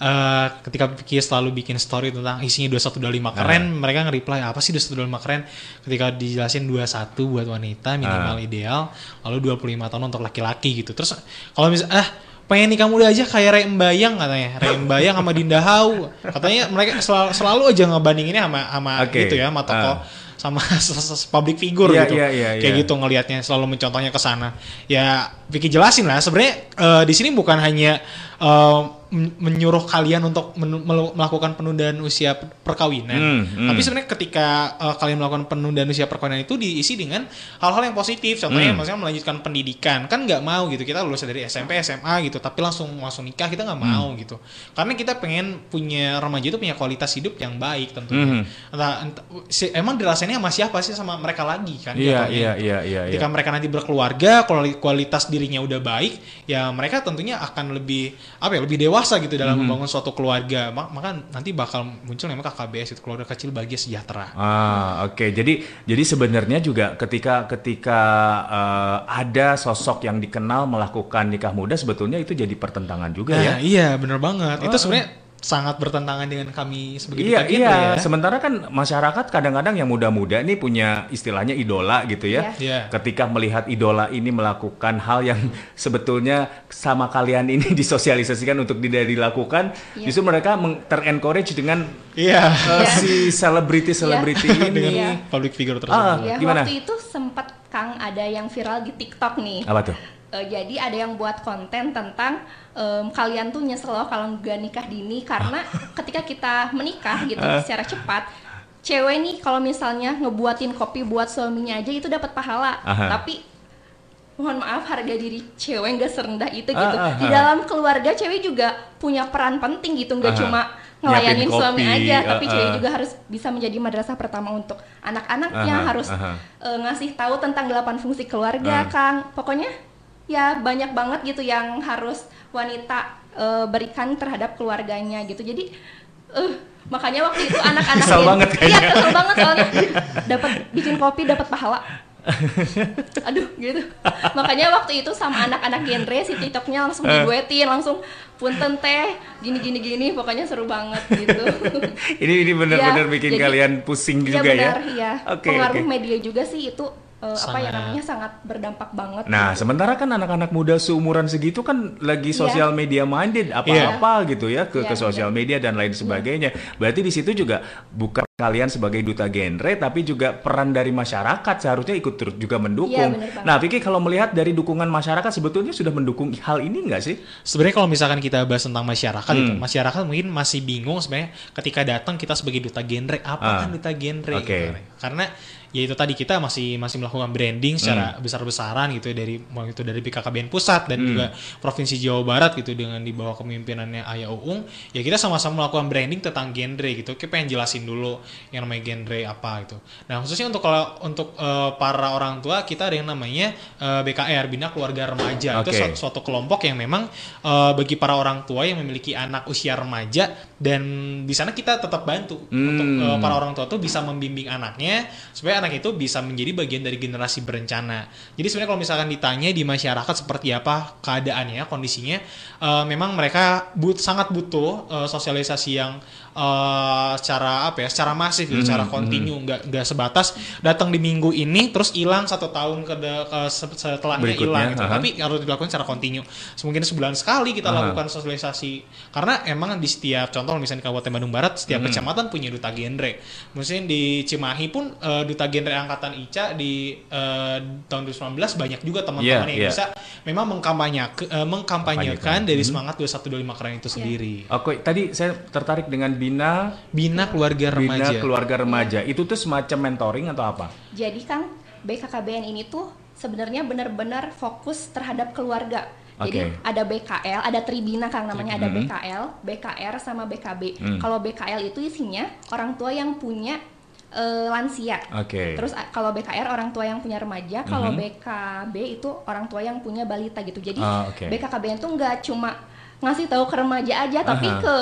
eh, ketika Vicky selalu bikin story tentang isinya 2125 keren, Ah. mereka nge-reply apa sih 2125 keren ketika dijelasin 21 buat wanita minimal Ah. ideal, lalu 25 tahun untuk laki-laki gitu. Terus kalau misalnya ah pengen nikah muda aja kayak Rey Mbayang katanya Rey Mbayang sama Dinda Hau katanya mereka selalu, selalu aja ngebandinginnya sama sama Oke. gitu ya sama tokoh Ah. sama public figure Iya, gitu iya, iya, kayak iya. gitu ngelihatnya selalu mencontohnya ke sana ya Vicky jelasin lah sebenarnya eh, di sini bukan hanya men- menyuruh kalian untuk melakukan penundaan usia per- perkawinan Hmm, hmm. tapi sebenarnya ketika eh, kalian melakukan penundaan usia perkawinan itu diisi dengan hal-hal yang positif contohnya Hmm. maksudnya melanjutkan pendidikan kan nggak mau gitu kita lulus dari SMP SMA gitu tapi langsung langsung nikah kita nggak Hmm. mau gitu karena kita pengen punya remaja itu punya kualitas hidup yang baik tentunya Mhm. entah, entah- si- emang dirasainnya sama siapa sih sama mereka lagi kan Iya, iya, gitu. iya, iya, ketika iya. mereka nanti berkeluarga kuali- kualitas dirinya udah baik ya mereka tentunya akan lebih apa ya lebih dewasa gitu dalam Mhm. membangun suatu keluarga Ma- maka nanti bakal muncul namanya KKBS itu keluarga kecil bahagia sejahtera Ah, oke. Jadi jadi sebenarnya juga ketika ketika eh, ada sosok yang dikenal melakukan nikah muda sebetulnya itu jadi pertentangan juga ya. Nah, iya bener banget itu Oh. sebenarnya sangat bertentangan dengan kami sebagai Iya, genre iya. ya. Sementara kan masyarakat kadang-kadang yang muda-muda nih punya istilahnya idola gitu ya. Iya. Iya. Ketika melihat idola ini melakukan hal yang sebetulnya sama kalian ini disosialisasikan untuk tidak dilakukan, Iya. justru mereka terencourage dengan Iya. eh, si selebriti-selebriti Iya. ini. Iya. public figure Ah, tersebut Ya, gimana? waktu itu sempat Kang ada yang viral di TikTok nih. Apa tuh? Eh, jadi ada yang buat konten tentang em, kalian tuh nyesel loh kalau nggak nikah dini karena ketika kita menikah gitu Ah. secara cepat cewek nih kalau misalnya ngebuatin kopi buat suaminya aja itu dapat pahala Aha. tapi mohon maaf harga diri cewek nggak serendah itu Ah, gitu ah, di ah. dalam keluarga cewek juga punya peran penting gitu nggak cuma ngelayanin Nyiapin suami kopi, aja tapi ah, cewek ah. juga harus bisa menjadi madrasah pertama untuk anak-anaknya Aha, harus eh, ngasih tahu tentang delapan fungsi keluarga Ah. Kang pokoknya ya banyak banget gitu yang harus wanita eh, berikan terhadap keluarganya gitu jadi eh makanya waktu itu anak-anak Kesel banget iya kesel banget soalnya dapat bikin kopi dapat pahala aduh gitu makanya waktu itu sama anak-anak genre si tiktoknya langsung Eh. diduetin langsung punten teh gini gini gini pokoknya seru banget gitu Ini ini benar-benar Iya, bikin jadi- kalian pusing Iya juga benar, ya. iya. Oke, pengaruh oke. media juga sih itu eh, apa ya Sangat. namanya sangat berdampak banget Nah, gitu. sementara kan anak-anak muda seumuran segitu kan lagi Iya. sosial media minded apa-apa gitu ya ke Iya, ke sosial media dan lain sebagainya. Berarti di situ juga bukan kalian sebagai duta genre tapi juga peran dari masyarakat seharusnya ikut turut juga mendukung. Iya, banget. nah, Vicky kalau melihat dari dukungan masyarakat sebetulnya sudah mendukung hal ini nggak sih? Sebenarnya kalau misalkan kita bahas tentang masyarakat gitu, Hmm. masyarakat mungkin masih bingung sebenarnya ketika datang kita sebagai duta genre, apa Ah. kan duta genre? Oke. gitu. Karena ya itu tadi kita masih masih melakukan branding secara Hmm. besar-besaran gitu ya, dari mau itu dari BKKBN pusat dan Hmm. juga provinsi Jawa Barat gitu dengan di bawah kepemimpinannya Ayah Uung, ya kita sama-sama melakukan branding tentang genre gitu. Kita pengen jelasin dulu yang namanya genre apa gitu. Nah, khususnya untuk kalau untuk eh, para orang tua kita ada yang namanya eh, BKR Bina Keluarga Remaja. Itu Oke. suatu, suatu kelompok yang memang eh, bagi para orang tua yang memiliki anak usia remaja dan di sana kita tetap bantu untuk Hmm. eh, para orang tua tuh bisa membimbing anaknya supaya anak itu bisa menjadi bagian dari generasi berencana. Jadi sebenarnya kalau misalkan ditanya di masyarakat seperti apa keadaannya, kondisinya, eh, memang mereka but sangat butuh eh, sosialisasi yang eh, secara apa ya, secara masif, gitu, Mhm, secara kontinu, nggak nggak sebatas datang di minggu ini terus hilang satu tahun ke, ke se- setelahnya Berikutnya, hilang gitu. Tapi harus dilakukan secara kontinu. Mungkin sebulan sekali kita Aha. lakukan sosialisasi karena emang di setiap contoh misalnya di Kabupaten Bandung Barat setiap Mhm. kecamatan punya duta genre. Mungkin di Cimahi pun eh, duta genre angkatan ICA di eh, tahun 2019 banyak juga teman-teman Iya, yang iya. bisa memang mengkampanyekan eh, mengkampanyekan Kampanyekan. dari Mhm. semangat 2125 keren itu sendiri. Oke, tadi saya tertarik dengan Bina Bina keluarga remaja. Bina keluarga remaja. Itu tuh semacam mentoring atau apa? Jadi kan BKKBN ini tuh sebenarnya benar-benar fokus terhadap keluarga. Jadi Oke. ada BKL, ada Tribina Kang namanya ada Mhm. BKL, BKR sama BKB. Hmm. Kalau BKL itu isinya orang tua yang punya eh, lansia. Oke. Terus kalau BKR orang tua yang punya remaja, kalau Mhm. BKB itu orang tua yang punya balita gitu. Jadi Ah, oke. BKKBN tuh nggak cuma ngasih tahu ke remaja aja, tapi Aha. ke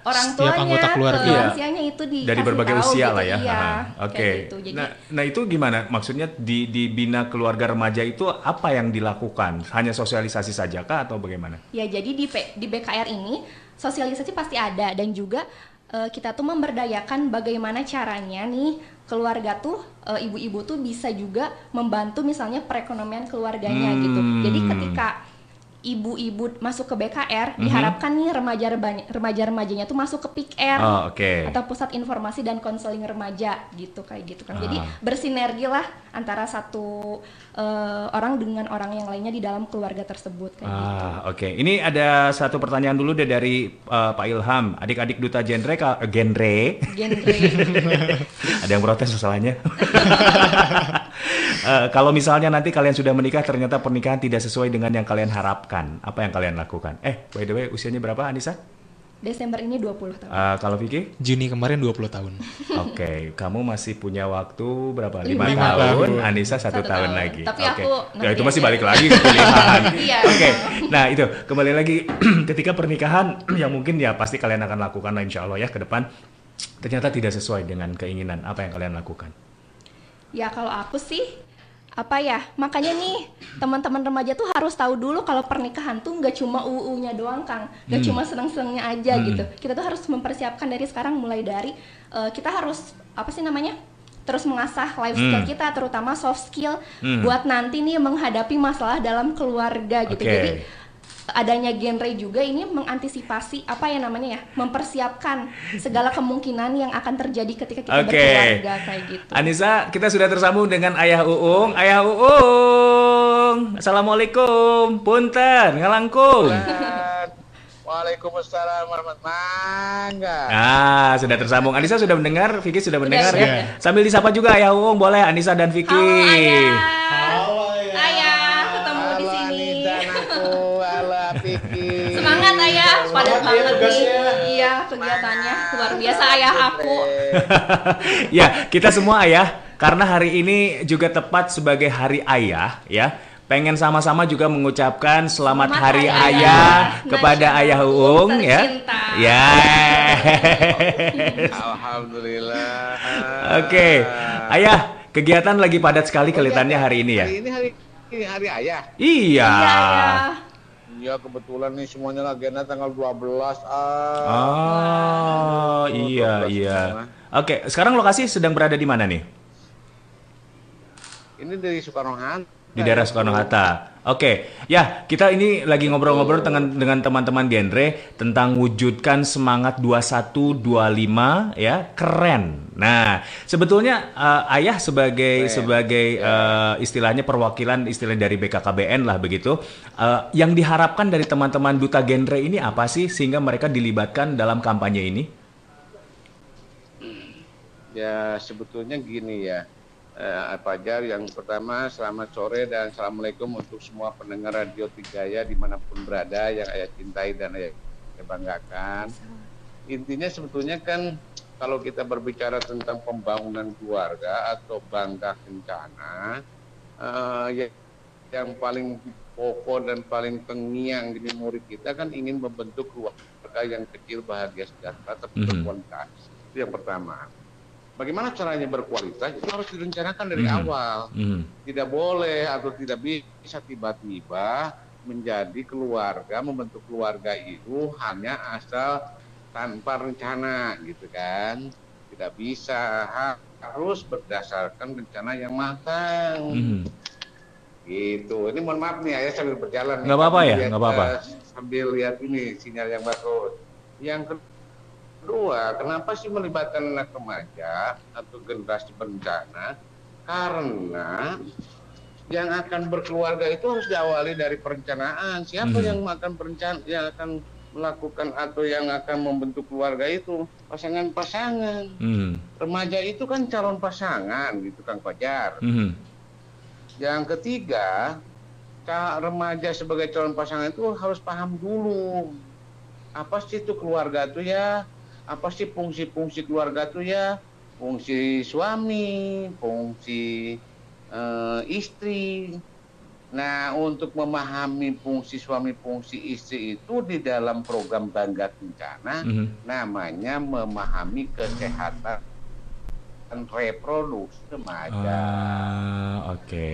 orang Setiap tuanya, anggota keluarga. ke Iya. lansianya itu di Dari berbagai usia lah ya. Iya, Oke. gitu. Jadi Nah, nah itu gimana? Maksudnya di di Bina keluarga remaja itu apa yang dilakukan? Hanya sosialisasi saja kah atau bagaimana? Ya jadi di P- di BKR ini sosialisasi pasti ada dan juga eh, kita tuh memberdayakan bagaimana caranya nih keluarga tuh eh, ibu-ibu tuh bisa juga membantu misalnya perekonomian keluarganya Hmm. gitu. Jadi ketika ibu-ibu masuk ke BKR Mhm. diharapkan nih remaja remaja remajanya tuh masuk ke PIKR Oh, oke. atau pusat informasi dan konseling remaja gitu kayak gitu kan. Jadi Ah. bersinergi lah antara satu eh, orang dengan orang yang lainnya di dalam keluarga tersebut kayak gitu. Ah, oke. Ini ada satu pertanyaan dulu deh dari uh, Pak Ilham. Adik-adik duta genre ka- eh, genre. Genre. ada yang protes masalahnya. Eh, kalau misalnya nanti kalian sudah menikah ternyata pernikahan tidak sesuai dengan yang kalian harapkan, apa yang kalian lakukan? Eh, by the way, usianya berapa Anissa? Desember ini 20 tahun. Eh, kalau Vicky? Juni kemarin 20 tahun. Oke, kamu masih punya waktu berapa? Lima Lima tahun. tahun. Anissa satu, Satu tahun, tahun. lagi. Tapi Oke. aku Ya itu masih balik lagi ke pilihan. Iya. Oke. Nah itu kembali lagi ketika pernikahan yang mungkin ya pasti kalian akan lakukan lah insya Allah ya ke depan. Ternyata tidak sesuai dengan keinginan. Apa yang kalian lakukan? Ya kalau aku sih apa ya makanya nih teman-teman remaja tuh harus tahu dulu kalau pernikahan tuh nggak cuma UU-nya doang kang nggak Hmm. cuma seneng-senengnya aja Hmm. gitu kita tuh harus mempersiapkan dari sekarang mulai dari eh, kita harus apa sih namanya terus mengasah life skill Hmm. kita terutama soft skill Hmm. buat nanti nih menghadapi masalah dalam keluarga gitu Oke. jadi adanya genre juga ini mengantisipasi apa ya namanya ya mempersiapkan segala kemungkinan yang akan terjadi ketika kita Oke. berkeluarga kayak gitu Anissa, kita sudah tersambung dengan Ayah Uung. Ayah Uung, Assalamualaikum. Punten, ngalangkung. Waalaikumsalam warahmatullahi mangga. Ah, sudah tersambung. Anissa sudah mendengar, Vicky sudah mendengar sudah. ya. Sambil disapa juga Ayah Uung, boleh Anissa dan Vicky. Ayah, ketemu Semangat ayah, padat banget nih. Iya, kegiatannya luar biasa ayah aku. ya, kita semua ayah, karena hari ini juga tepat sebagai hari ayah, ya. Pengen sama-sama juga mengucapkan selamat, Selamat hari ayah, Ayah kepada Nasional Ayah Uung ya. Ya. Alhamdulillah. Oke. Ayah, kegiatan lagi padat sekali kelihatannya hari ini ya. Hari ini hari ini hari ayah. Iya. Iya kebetulan nih semuanya lagi enak tanggal 12 ah. Oh, iya, 12 iya. Oke, sekarang lokasi sedang berada di mana nih? Ini dari Soekarno Hatta. Di daerah Soekarno Hatta. Oke, ya kita ini lagi ngobrol-ngobrol dengan dengan teman-teman genre tentang wujudkan semangat 2125 ya, keren. Nah, sebetulnya uh, ayah sebagai Keren. sebagai uh, istilahnya perwakilan istilah dari BKKBN lah begitu. Uh, yang diharapkan dari teman-teman duta genre ini apa sih sehingga mereka dilibatkan dalam kampanye ini? Ya sebetulnya gini ya, eh, Fajar yang pertama selamat sore dan assalamualaikum untuk semua pendengar radio Trijaya di mana pun berada yang ayah cintai dan ayah banggakan. Intinya sebetulnya kan kalau kita berbicara tentang pembangunan keluarga atau bangga kencana, eh, ya- yang paling pokok dan paling terngiang di memori kita kan ingin membentuk keluarga yang kecil bahagia sejahtera tapi Mhm. berkualitas. Itu yang pertama. Bagaimana caranya berkualitas itu harus direncanakan dari Mhm. awal. Mhm. Tidak boleh atau tidak bisa tiba-tiba menjadi keluarga, membentuk keluarga itu hanya asal tanpa rencana gitu kan. Tidak bisa ha- harus berdasarkan rencana yang matang. Mhm. Gitu. Ini mohon maaf nih, ayah sambil berjalan. Nggak apa-apa ya, nggak apa-apa. Sambil lihat ini sinyal yang bagus. Yang kedua, kenapa sih melibatkan anak remaja atau generasi berencana? Karena yang akan berkeluarga itu harus diawali dari perencanaan. Siapa Mhm. yang akan berencana, yang akan melakukan atau yang akan membentuk keluarga itu? Pasangan-pasangan. Mhm. Remaja itu kan calon pasangan gitu Kang Fajar. Mhm. Yang ketiga, remaja sebagai calon pasangan itu harus paham dulu apa sih itu keluarga tuh ya, apa sih fungsi-fungsi keluarga tuh ya, fungsi suami, fungsi eh, istri. Nah, untuk memahami fungsi suami, fungsi istri itu di dalam program Bangga Kencana Mhm. namanya memahami kesehatan reproduksi remaja. Ah, oke.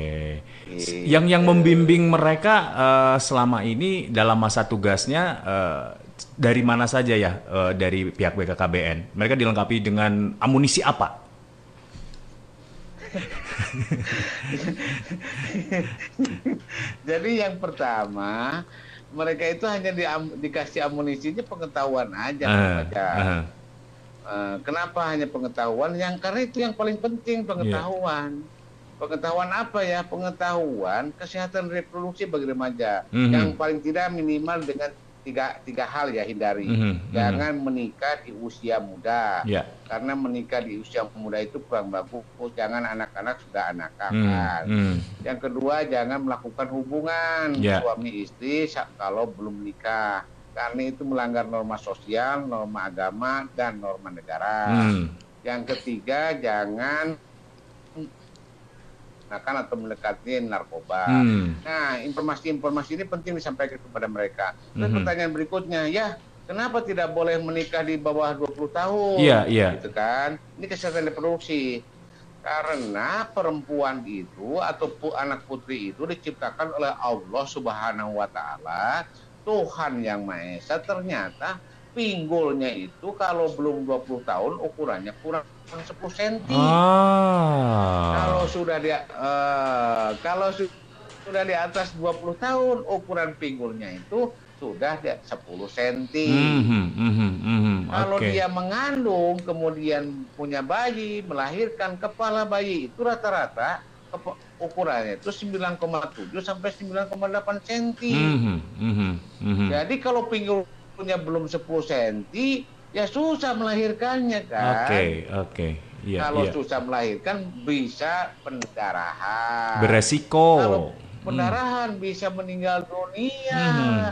Gitu. Yang yang membimbing mereka eh, selama ini dalam masa tugasnya eh, dari mana saja ya eh, dari pihak BKKBN? Mereka dilengkapi dengan amunisi apa? Jadi yang pertama mereka itu hanya di, dikasih amunisinya pengetahuan aja. Aja. ah. Eh, kenapa hanya pengetahuan? Yang karena itu yang paling penting pengetahuan. Pengetahuan apa ya? Pengetahuan kesehatan reproduksi bagi remaja. Mhm. Yang paling tidak minimal dengan tiga tiga hal ya hindari. Mhm, Jangan menikah di usia muda. Ya. Karena menikah di usia muda itu kurang bagus. Jangan anak-anak sudah anak Hmm, kan. hmm. Yang kedua jangan melakukan hubungan Ya. suami istri kalau belum nikah. Karena itu melanggar norma sosial, norma agama, dan norma negara. Hmm. Yang ketiga jangan menggunakan atau mendekati narkoba. Hmm. Nah, informasi-informasi ini penting disampaikan kepada mereka. Terus Mhm. pertanyaan berikutnya, ya kenapa tidak boleh menikah di bawah 20 tahun? Iya, iya. Gitu kan. Ini kesehatan reproduksi. Karena perempuan itu atau anak putri itu diciptakan oleh Allah Subhanahu wa taala, Tuhan yang Maha Esa ternyata pinggulnya itu kalau belum 20 tahun ukurannya kurang 10 cm. Kalau Ah. sudah di eh, kalau su- sudah di atas 20 tahun ukuran pinggulnya itu sudah di 10 cm. Mhm, mhm, mhm. Kalau Oke. dia mengandung kemudian punya bayi, melahirkan kepala bayi itu rata-rata ukurannya itu 9,7 sampai 9,8 cm. Mhm, mhm, mhm. Jadi kalau pinggulnya belum 10 cm ya susah melahirkannya kan. Oke, oke. Iya, Kalau iya. susah melahirkan bisa pendarahan. Beresiko. Kalau pendarahan bisa meninggal dunia.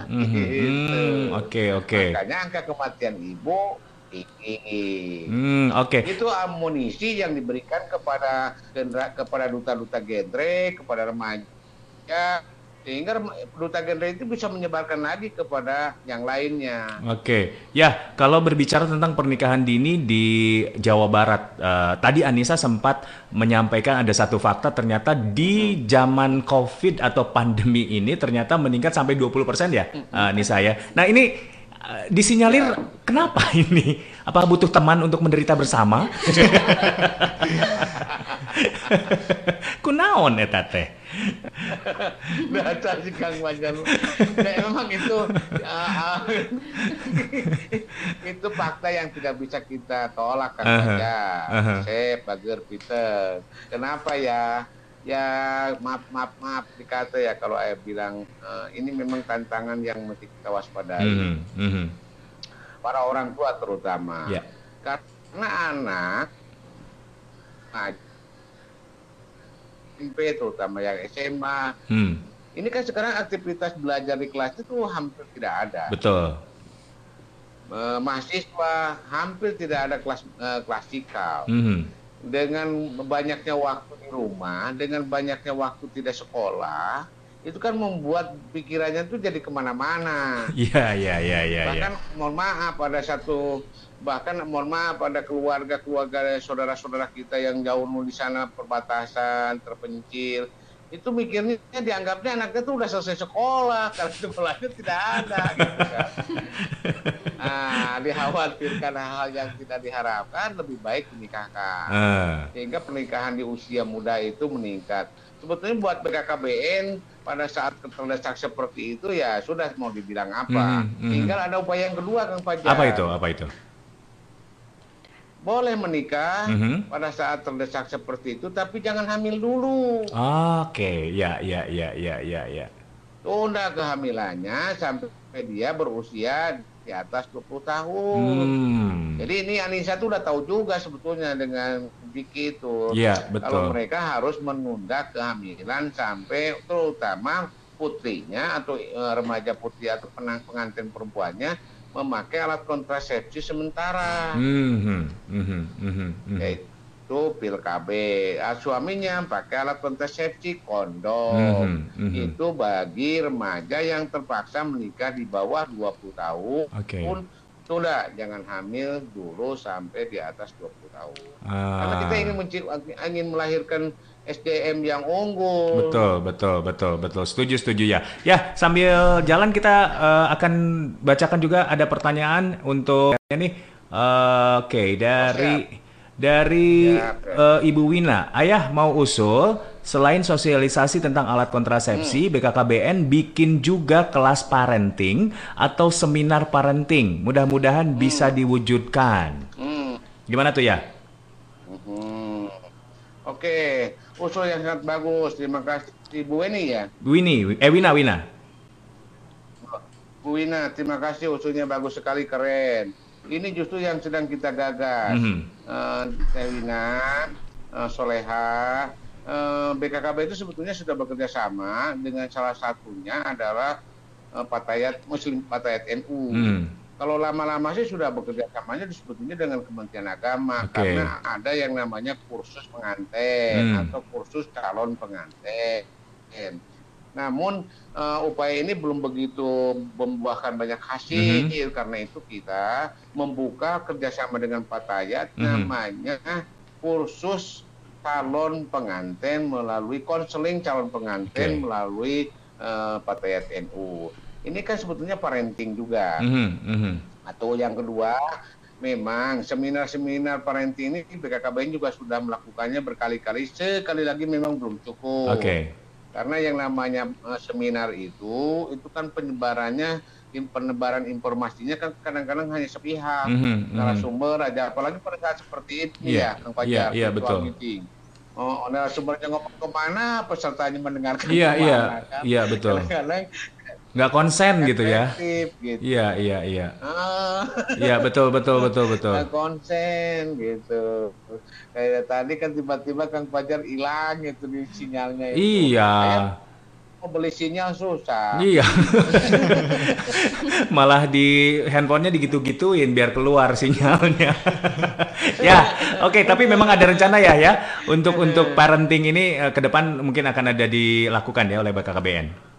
Mhm, mhm, Gitu. hmm, Oke, oke. Makanya angka kematian ibu tinggi. Hmm, oke. Itu amunisi yang diberikan kepada genera- kepada duta-duta genre, kepada remaja, sehingga duta genre itu bisa menyebarkan lagi kepada yang lainnya. Oke, ya kalau berbicara tentang pernikahan dini di Jawa Barat, eh, tadi Anissa sempat menyampaikan ada satu fakta ternyata di zaman COVID atau pandemi ini ternyata meningkat sampai 20% ya, eh, Anissa ya. Nah ini eh, disinyalir kenapa ini? Apa butuh teman untuk menderita bersama? Kunaon eta teh? Dasar si Kang Fajar. Ya, memang itu uh, itu fakta yang tidak bisa kita tolak Kang. Sep, Bager, Peter. Kenapa ya? Ya maaf maaf maaf dikata ya kalau saya bilang eh, ini memang tantangan yang mesti kita waspadai. Mhm, mhm. Para orang tua terutama. Ya. Karena anak nah, SMP terutama yang SMA Hmm, ini kan sekarang aktivitas belajar di kelas itu hampir tidak ada. betul. Eh, mahasiswa hampir tidak ada kelas eh, klasikal. Mhm. Dengan banyaknya waktu di rumah, dengan banyaknya waktu tidak sekolah, itu kan membuat pikirannya tuh jadi ke mana-mana. Iya, iya, iya, iya. iya. bahkan mohon maaf ada satu bahkan mohon maaf ada keluarga-keluarga saudara-saudara kita yang jauh di sana perbatasan terpencil itu mikirnya dianggapnya anaknya tuh udah selesai sekolah karena sekolahnya tidak ada gitu kan. Nah, dikhawatirkan hal-hal yang tidak diharapkan lebih baik dinikahkan Ah. sehingga pernikahan di usia muda itu meningkat. Sebetulnya buat BKKBN pada saat terdesak seperti itu ya sudah mau dibilang apa. Mhm, mhm. Tinggal ada upaya yang kedua Kang Fajar. Apa itu? Apa itu? Boleh menikah Mhm. pada saat terdesak seperti itu tapi jangan hamil dulu. Oke, ya, ya, ya, ya, ya, ya. Tunda kehamilannya sampai dia berusia di atas 20 tahun. Hmm. Jadi ini Anissa tuh udah tahu juga sebetulnya dengan Vicky itu. Iya, Kalau betul. mereka harus menunda kehamilan sampai terutama putrinya atau eh, remaja putri atau pengantin perempuannya memakai alat kontrasepsi sementara. Mhm, mhm, mhm, mhm. Yaitu pil KB. Ah, suaminya pakai alat kontrasepsi kondom. Itu bagi remaja yang terpaksa menikah di bawah 20 tahun Oke. pun sudah jangan hamil dulu sampai di atas 20 tahun. Karena Ah. kita ingin ingin melahirkan SDM yang unggul. Betul, betul, betul, betul. Setuju, setuju ya. Ya, sambil jalan kita eh, akan bacakan juga ada pertanyaan untuk ini. Eh, Oke, dari dari eh, Ibu Wina. Ayah mau usul selain sosialisasi tentang alat kontrasepsi, BKKBN bikin juga kelas parenting atau seminar parenting. Mudah-mudahan bisa diwujudkan. Hmm. Gimana tuh ya? Mhm. Oke, usul yang sangat bagus. Terima kasih Bu Weni ya. Wini, eh Wina, Wina. Bu Wina, terima kasih usulnya bagus sekali, keren. Ini justru yang sedang kita gagas. Mhm. Eh, Teh Wina, eh, Soleha, eh, BKKB itu sebetulnya sudah bekerja sama dengan salah satunya adalah eh, Patayat Muslim Patayat NU. Hmm. Kalau lama-lama sih sudah bekerja samanya sebetulnya dengan Kementerian Agama Oke. karena ada yang namanya kursus pengantin Hmm. atau kursus calon pengantin. Namun eh, upaya ini belum begitu membuahkan banyak hasil Mhm. karena itu kita membuka kerjasama dengan Patayat Mhm. namanya kursus calon pengantin melalui konseling calon pengantin Oke. melalui eh, Patayat NU. Ini kan sebetulnya parenting juga. Mhm, mhm. Atau yang kedua, memang seminar-seminar parenting ini BKKBN juga sudah melakukannya berkali-kali. Sekali lagi memang belum cukup. Oke. Karena yang namanya eh, seminar itu, itu kan penyebarannya, penebaran informasinya kan kadang-kadang hanya sepihak. Mhm, mhm. Narasumber aja, apalagi pada saat seperti ini Iya, ya, Kang Fajar. iya, iya, virtual betul. meeting. Oh, narasumbernya ngomong ke mana, pesertanya mendengarkan Iya, iya, kan? iya, betul. Kadang-kadang Nggak konsen gitu ya? gitu. Iya, iya, iya. Ah. Iya, betul, betul, betul, betul. Nggak konsen gitu. Kayak tadi kan tiba-tiba Kang Fajar hilang gitu di sinyalnya itu. Iya. Mau beli sinyal susah. Iya. Malah di handphonenya digitu-gituin biar keluar sinyalnya. ya, oke. tapi memang ada rencana ya ya untuk untuk parenting ini eh, ke depan mungkin akan ada dilakukan ya oleh BKKBN.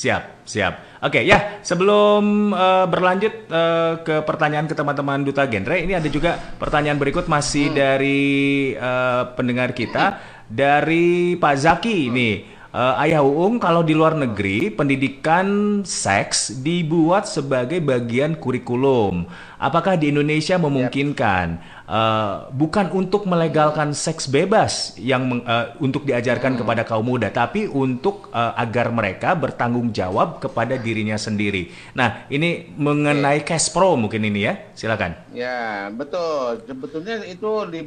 Siap, siap. Oke, ya sebelum eh, berlanjut eh, ke pertanyaan ke teman-teman duta genre, ini ada juga pertanyaan berikut masih dari eh, pendengar kita dari Pak Zaki ini. Eh, Ayah Uung, kalau di luar negeri pendidikan seks dibuat sebagai bagian kurikulum, apakah di Indonesia memungkinkan? Uh, bukan untuk melegalkan seks bebas yang meng- uh, untuk diajarkan kepada kaum muda, tapi untuk uh, agar mereka bertanggung jawab kepada dirinya sendiri. Nah, ini mengenai cash pro mungkin ini ya, silakan. Ya, betul. Sebetulnya itu di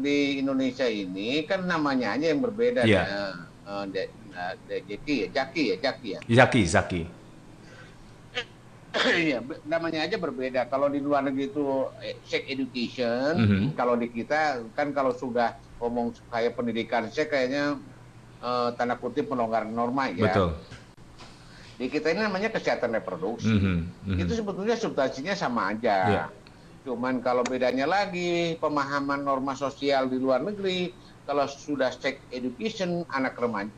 di Indonesia ini kan namanya aja yang berbeda. Iya. Nah, eh, de- nah, de- Jaki ya, Jaki ya, Jaki ya. Zaki, Zaki. Iya, be- namanya aja berbeda. Kalau di luar negeri itu eh, sex education, Mhm. kalau di kita kan kalau sudah ngomong kayak pendidikan seks kayaknya eh, tanda kutip pelonggaran norma ya. Betul. Di kita ini namanya kesehatan reproduksi. Mhm, mhm. Itu sebetulnya substansinya sama aja. Iya. Cuman kalau bedanya lagi pemahaman norma sosial di luar negeri, kalau sudah sex education anak remaja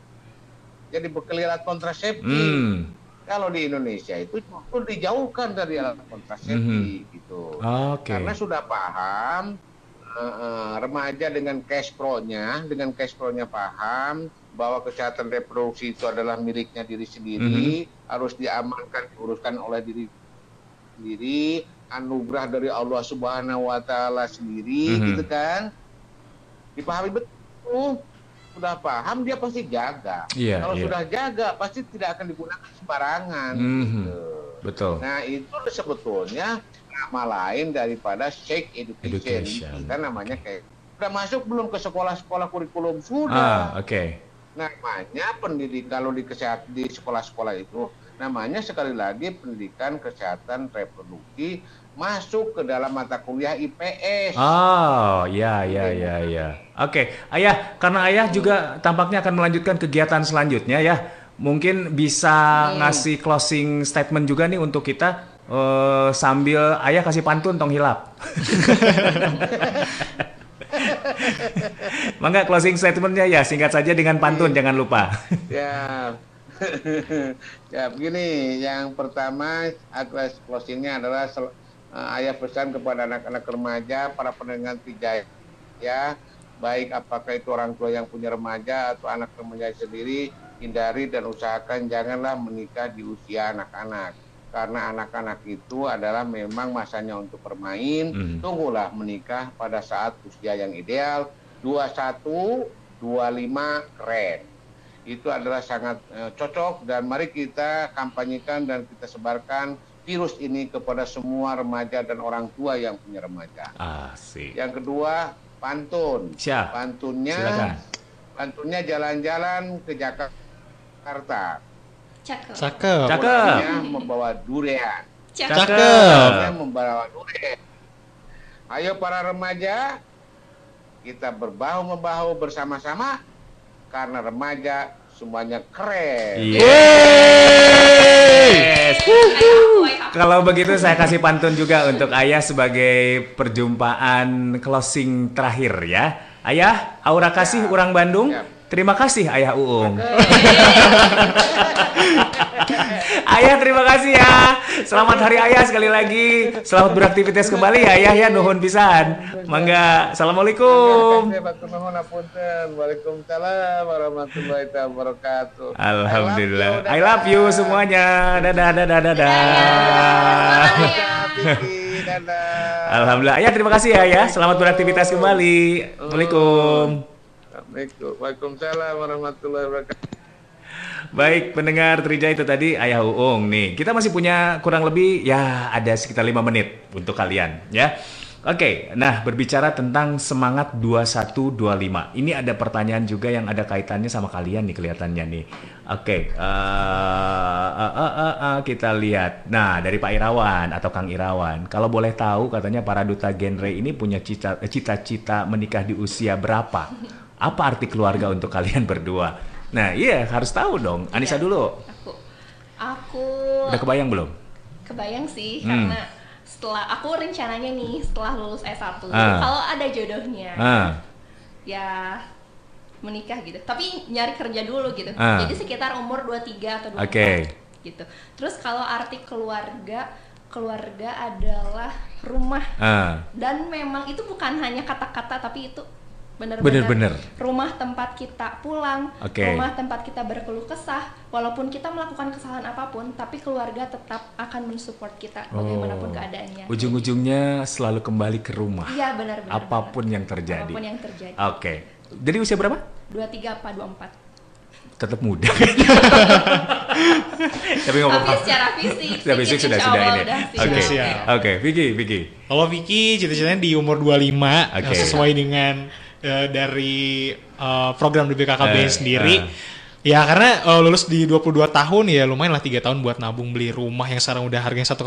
jadi berkelirat kontrasepsi. Hmm. Kalau di Indonesia itu justru dijauhkan dari alat kontrasepsi gitu. Oke. Karena sudah paham eh, remaja dengan cash pro-nya, dengan cash pro-nya paham bahwa kesehatan reproduksi itu adalah miliknya diri sendiri, harus diamankan, diuruskan oleh diri sendiri, anugerah dari Allah Subhanahu wa taala sendiri Mhm. gitu kan. Dipahami betul. Sudah paham dia pasti jaga. Iya, Kalau iya. sudah jaga pasti tidak akan digunakan sembarangan. Mhm. gitu. Betul. Nah itu sebetulnya nama lain daripada sex education. Education. Kita namanya kayak sudah masuk belum ke sekolah-sekolah kurikulum Ah, sudah. oke. Namanya pendidik kalau di kesehatan di sekolah-sekolah itu namanya sekali lagi pendidikan kesehatan reproduksi masuk ke dalam mata kuliah IPS. Oh, ya, ya, ya, ya. Oke, ayah, karena ayah juga tampaknya akan melanjutkan kegiatan selanjutnya ya. Mungkin bisa ngasih closing statement juga nih untuk kita eh, sambil ayah kasih pantun tong hilap. Mangga closing statementnya ya singkat saja dengan pantun jangan lupa. Ya, ya begini. Yang pertama, address closingnya adalah sel- ayah pesan kepada anak-anak remaja, para pendengar Trijaya, ya, baik apakah itu orang tua yang punya remaja atau anak remaja sendiri, hindari dan usahakan janganlah menikah di usia anak-anak. Karena anak-anak itu adalah memang masanya untuk bermain, Mhm. tunggulah menikah pada saat usia yang ideal, 21, 25, keren itu adalah sangat eh, cocok dan mari kita kampanyekan dan kita sebarkan virus ini kepada semua remaja dan orang tua yang punya remaja. Asik. Yang kedua, pantun. Siap. Pantunnya Silakan. pantunnya jalan-jalan ke Jakarta. Cakep. Cakep. Pulangnya membawa durian. Cakep. Pulangnya membawa durian. Ayo para remaja, kita berbahu membahu bersama-sama karena remaja semuanya keren. Yes. Kalau begitu saya kasih pantun juga untuk Ayah sebagai perjumpaan closing terakhir ya. Ayah, aura kasih orang Bandung. Terima kasih Ayah Uung. ayah terima kasih ya. Selamat hari Ayah sekali lagi. Selamat beraktivitas kembali ya Ayah ya nuhun pisan. Mangga. Assalamualaikum. Waalaikumsalam warahmatullahi wabarakatuh. Alhamdulillah. I love you semuanya. Dadah dadah dadah. Alhamdulillah. Ayah terima kasih ya ya. Selamat beraktivitas kembali. Assalamualaikum. Assalamualaikum. Waalaikumsalam warahmatullahi wabarakatuh. Baik, pendengar Trijaya itu tadi Ayah Uung nih. Kita masih punya kurang lebih ya ada sekitar 5 menit untuk kalian ya. Oke, nah berbicara tentang semangat 2125. Ini ada pertanyaan juga yang ada kaitannya sama kalian nih kelihatannya nih. Oke, eh, eh, eh, eh, eh, kita lihat. Nah, dari Pak Irawan atau Kang Irawan, kalau boleh tahu katanya para duta genre ini punya cita- cita-cita menikah di usia berapa? Apa arti keluarga untuk kalian berdua? Nah, iya harus tahu dong. Anissa Iya. dulu. Aku Udah kebayang belum? kebayang sih Hmm. karena setelah aku rencananya nih setelah lulus S1 Ah. kalau ada jodohnya Ah. ya menikah gitu. Tapi nyari kerja dulu gitu. Ah. Jadi sekitar umur 23 atau 24 Oke. gitu. Terus kalau arti keluarga keluarga adalah rumah Ah. dan memang itu bukan hanya kata-kata tapi itu Bener-bener. rumah tempat kita pulang, Oke. rumah tempat kita berkeluh kesah, walaupun kita melakukan kesalahan apa pun, tapi keluarga tetap akan mensupport kita bagaimanapun Oh. keadaannya. Ujung-ujungnya selalu kembali ke rumah. Iya benar-benar. Apa pun yang terjadi. Apa pun yang terjadi. Oke. Jadi usia berapa? 23 apa 24? Tetap muda. Tapi nggak apa-apa. Tapi secara fisik, Secara fisik sudah sudah ini. Oke. Oke, Vicky, Vicky. Kalau Vicky cita-citanya di umur 25 Oke. sesuai dengan eh, dari eh, program DBKKB Eh, sendiri. eh. Ya karena eh, lulus di 22 tahun ya lumayan lah 3 tahun buat nabung beli rumah yang sekarang udah harganya 1,5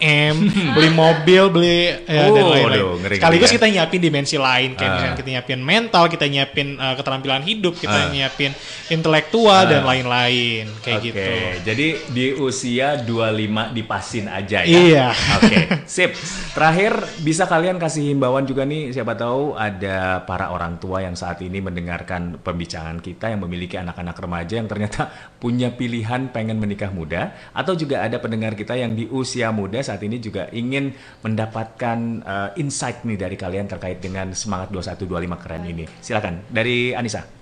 M, beli mobil, beli ya, dan Oh, lain-lain. aduh, ngeri-ngeri Sekaligus ya. kita nyiapin dimensi lain kayak Ah. misalnya kita nyiapin mental, kita nyiapin eh, keterampilan hidup, kita Ah. nyiapin intelektual Ah. dan lain-lain kayak Oke, gitu. jadi di usia 25 dipasin aja ya. Iya. Oke, sip. Terakhir bisa kalian kasih himbauan juga nih siapa tahu ada para orang tua yang saat ini mendengarkan pembicaraan kita yang memiliki anak-anak remaja yang ternyata punya pilihan pengen menikah muda atau juga ada pendengar kita yang di usia muda saat ini juga ingin mendapatkan uh, insight nih dari kalian terkait dengan semangat 2125 keren ini. Silakan dari Anissa.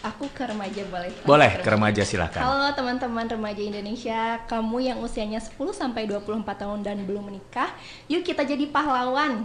Aku ke remaja boleh? Boleh ke remaja silakan. Halo teman-teman remaja Indonesia, kamu yang usianya 10 sampai 24 tahun dan belum menikah, yuk kita jadi pahlawan.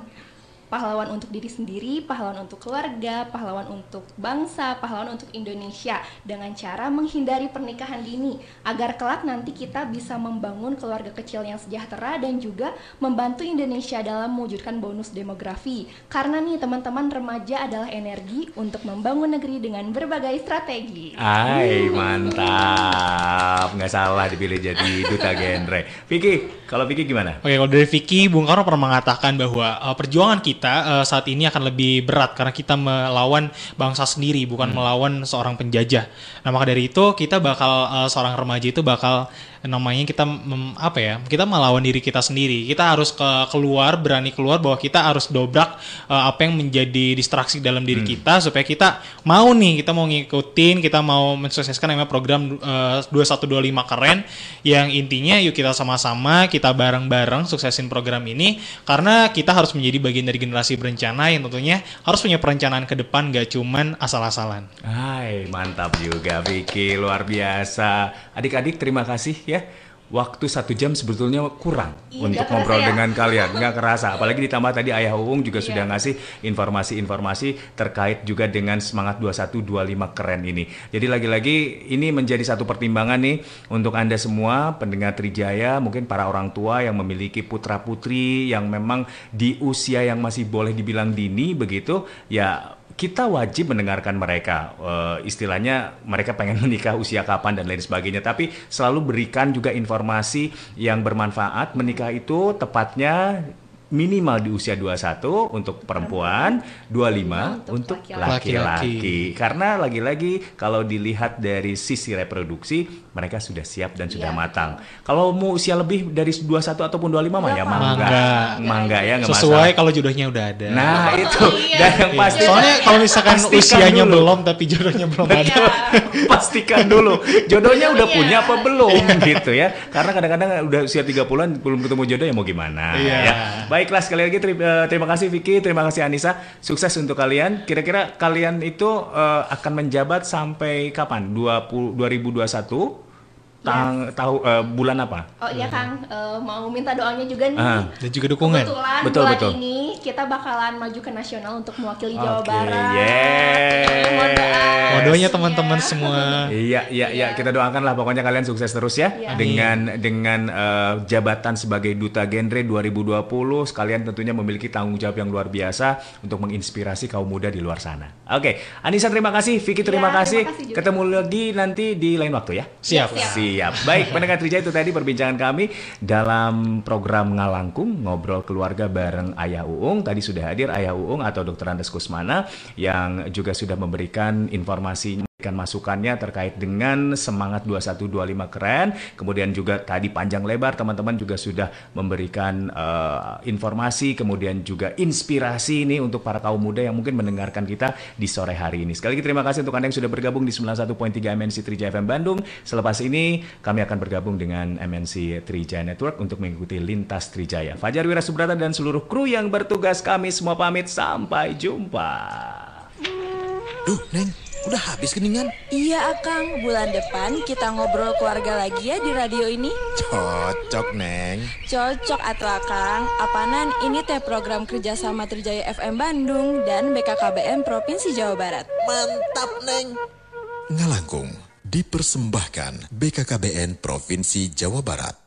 Pahlawan untuk diri sendiri, pahlawan untuk keluarga, pahlawan untuk bangsa, pahlawan untuk Indonesia dengan cara menghindari pernikahan dini agar kelak nanti kita bisa membangun keluarga kecil yang sejahtera dan juga membantu Indonesia dalam mewujudkan bonus demografi. Karena nih teman-teman remaja adalah energi untuk membangun negeri dengan berbagai strategi. Hai, mantap. Nggak salah dipilih jadi duta genre. Vicky, kalau Vicky gimana? Oke, kalau dari Vicky, Bung Karno pernah mengatakan bahwa uh, perjuangan kita uh, saat ini akan lebih berat karena kita melawan bangsa sendiri, bukan melawan seorang penjajah. Nah, maka dari itu kita bakal uh, seorang remaja itu bakal namanya kita mem- apa ya? Kita melawan diri kita sendiri. Kita harus ke keluar, berani keluar bahwa kita harus dobrak uh, apa yang menjadi distraksi dalam diri kita supaya kita mau nih, kita mau ngikutin, kita mau mensukseskan namanya program uh, 2125 keren yang intinya yuk kita sama-sama, kita bareng-bareng suksesin program ini karena kita harus menjadi bagian dari generasi berencana yang tentunya harus punya perencanaan ke depan gak cuman asal-asalan. Hai, mantap juga Vicky, luar biasa. Adik-adik terima kasih ya. Waktu satu jam sebetulnya kurang Iya, untuk ngobrol ya. dengan kalian, nggak kerasa. Apalagi ditambah tadi Ayah Uung juga Iya. sudah ngasih informasi-informasi terkait juga dengan semangat 2125 keren ini. Jadi lagi-lagi ini menjadi satu pertimbangan nih untuk Anda semua pendengar Trijaya, mungkin para orang tua yang memiliki putra-putri yang memang di usia yang masih boleh dibilang dini begitu, ya kita wajib mendengarkan mereka. Eh, istilahnya mereka pengen menikah usia kapan dan lain sebagainya. Tapi selalu berikan juga informasi yang bermanfaat. Menikah itu tepatnya minimal di usia 21 untuk perempuan, 25 untuk laki-laki. Karena lagi-lagi kalau dilihat dari sisi reproduksi mereka sudah siap dan sudah Iya, matang. Kalau mau usia lebih dari 21 ataupun 25 mah ya mangga. Mangga. Mangga ya nggak Sesuai masalah. kalau jodohnya udah ada. Nah, itu. Iya. Dan yang Iya. pasti Soalnya kalau misalkan pastikan usianya dulu. belum tapi jodohnya belum ada. Iya. pastikan dulu jodohnya udah Iya. punya apa belum gitu ya karena kadang-kadang udah usia 30-an belum ketemu jodoh ya mau gimana Iya. ya baiklah sekali lagi teri- eh, terima kasih Vicky terima kasih Anissa sukses untuk kalian kira-kira kalian itu eh, akan menjabat sampai kapan 20 2021 tang tahu eh, bulan apa Oh iya Kang, Eh, mau minta doanya juga nih. Ah. Dan juga dukungan. Kebetulan Betul, bulan betul. ini kita bakalan maju ke nasional untuk mewakili Jawa Oke, Barat. yes. Mohon doa. Modonya teman-teman semua. Iya, iya, iya. Kita doakan lah pokoknya kalian sukses terus ya Iya. dengan dengan eh, jabatan sebagai duta genre 2020. Sekalian tentunya memiliki tanggung jawab yang luar biasa untuk menginspirasi kaum muda di luar sana. Oke, Anissa terima kasih, Vicky terima Iya, kasih. terima kasih juga. Ketemu lagi nanti di lain waktu ya. Siap. Siap. Baik, pendengar Trijaya itu tadi perbincangan kami dalam program Ngalangkung ngobrol keluarga bareng Ayah Uung. Tadi sudah hadir Ayah Uung atau Dr. Andes Kusmana yang juga sudah memberikan informasi memberikan masukannya terkait dengan semangat 2125 keren. Kemudian juga tadi panjang lebar teman-teman juga sudah memberikan eh, informasi kemudian juga inspirasi ini untuk para kaum muda yang mungkin mendengarkan kita di sore hari ini. Sekali lagi terima kasih untuk Anda yang sudah bergabung di 91.3 MNC Trijaya FM Bandung. Selepas ini kami akan bergabung dengan MNC Trijaya Network untuk mengikuti Lintas Trijaya. Fajar Wira Subrata dan seluruh kru yang bertugas kami semua pamit sampai jumpa. Duh, Neng, udah habis keningan? Iya Akang, bulan depan kita ngobrol keluarga lagi ya di radio ini. Cocok, Neng. Cocok atau Akang, apanan ini teh program kerjasama Trijaya FM Bandung dan BKKBN Provinsi Jawa Barat. Mantap, Neng. Ngalangkung dipersembahkan BKKBN Provinsi Jawa Barat.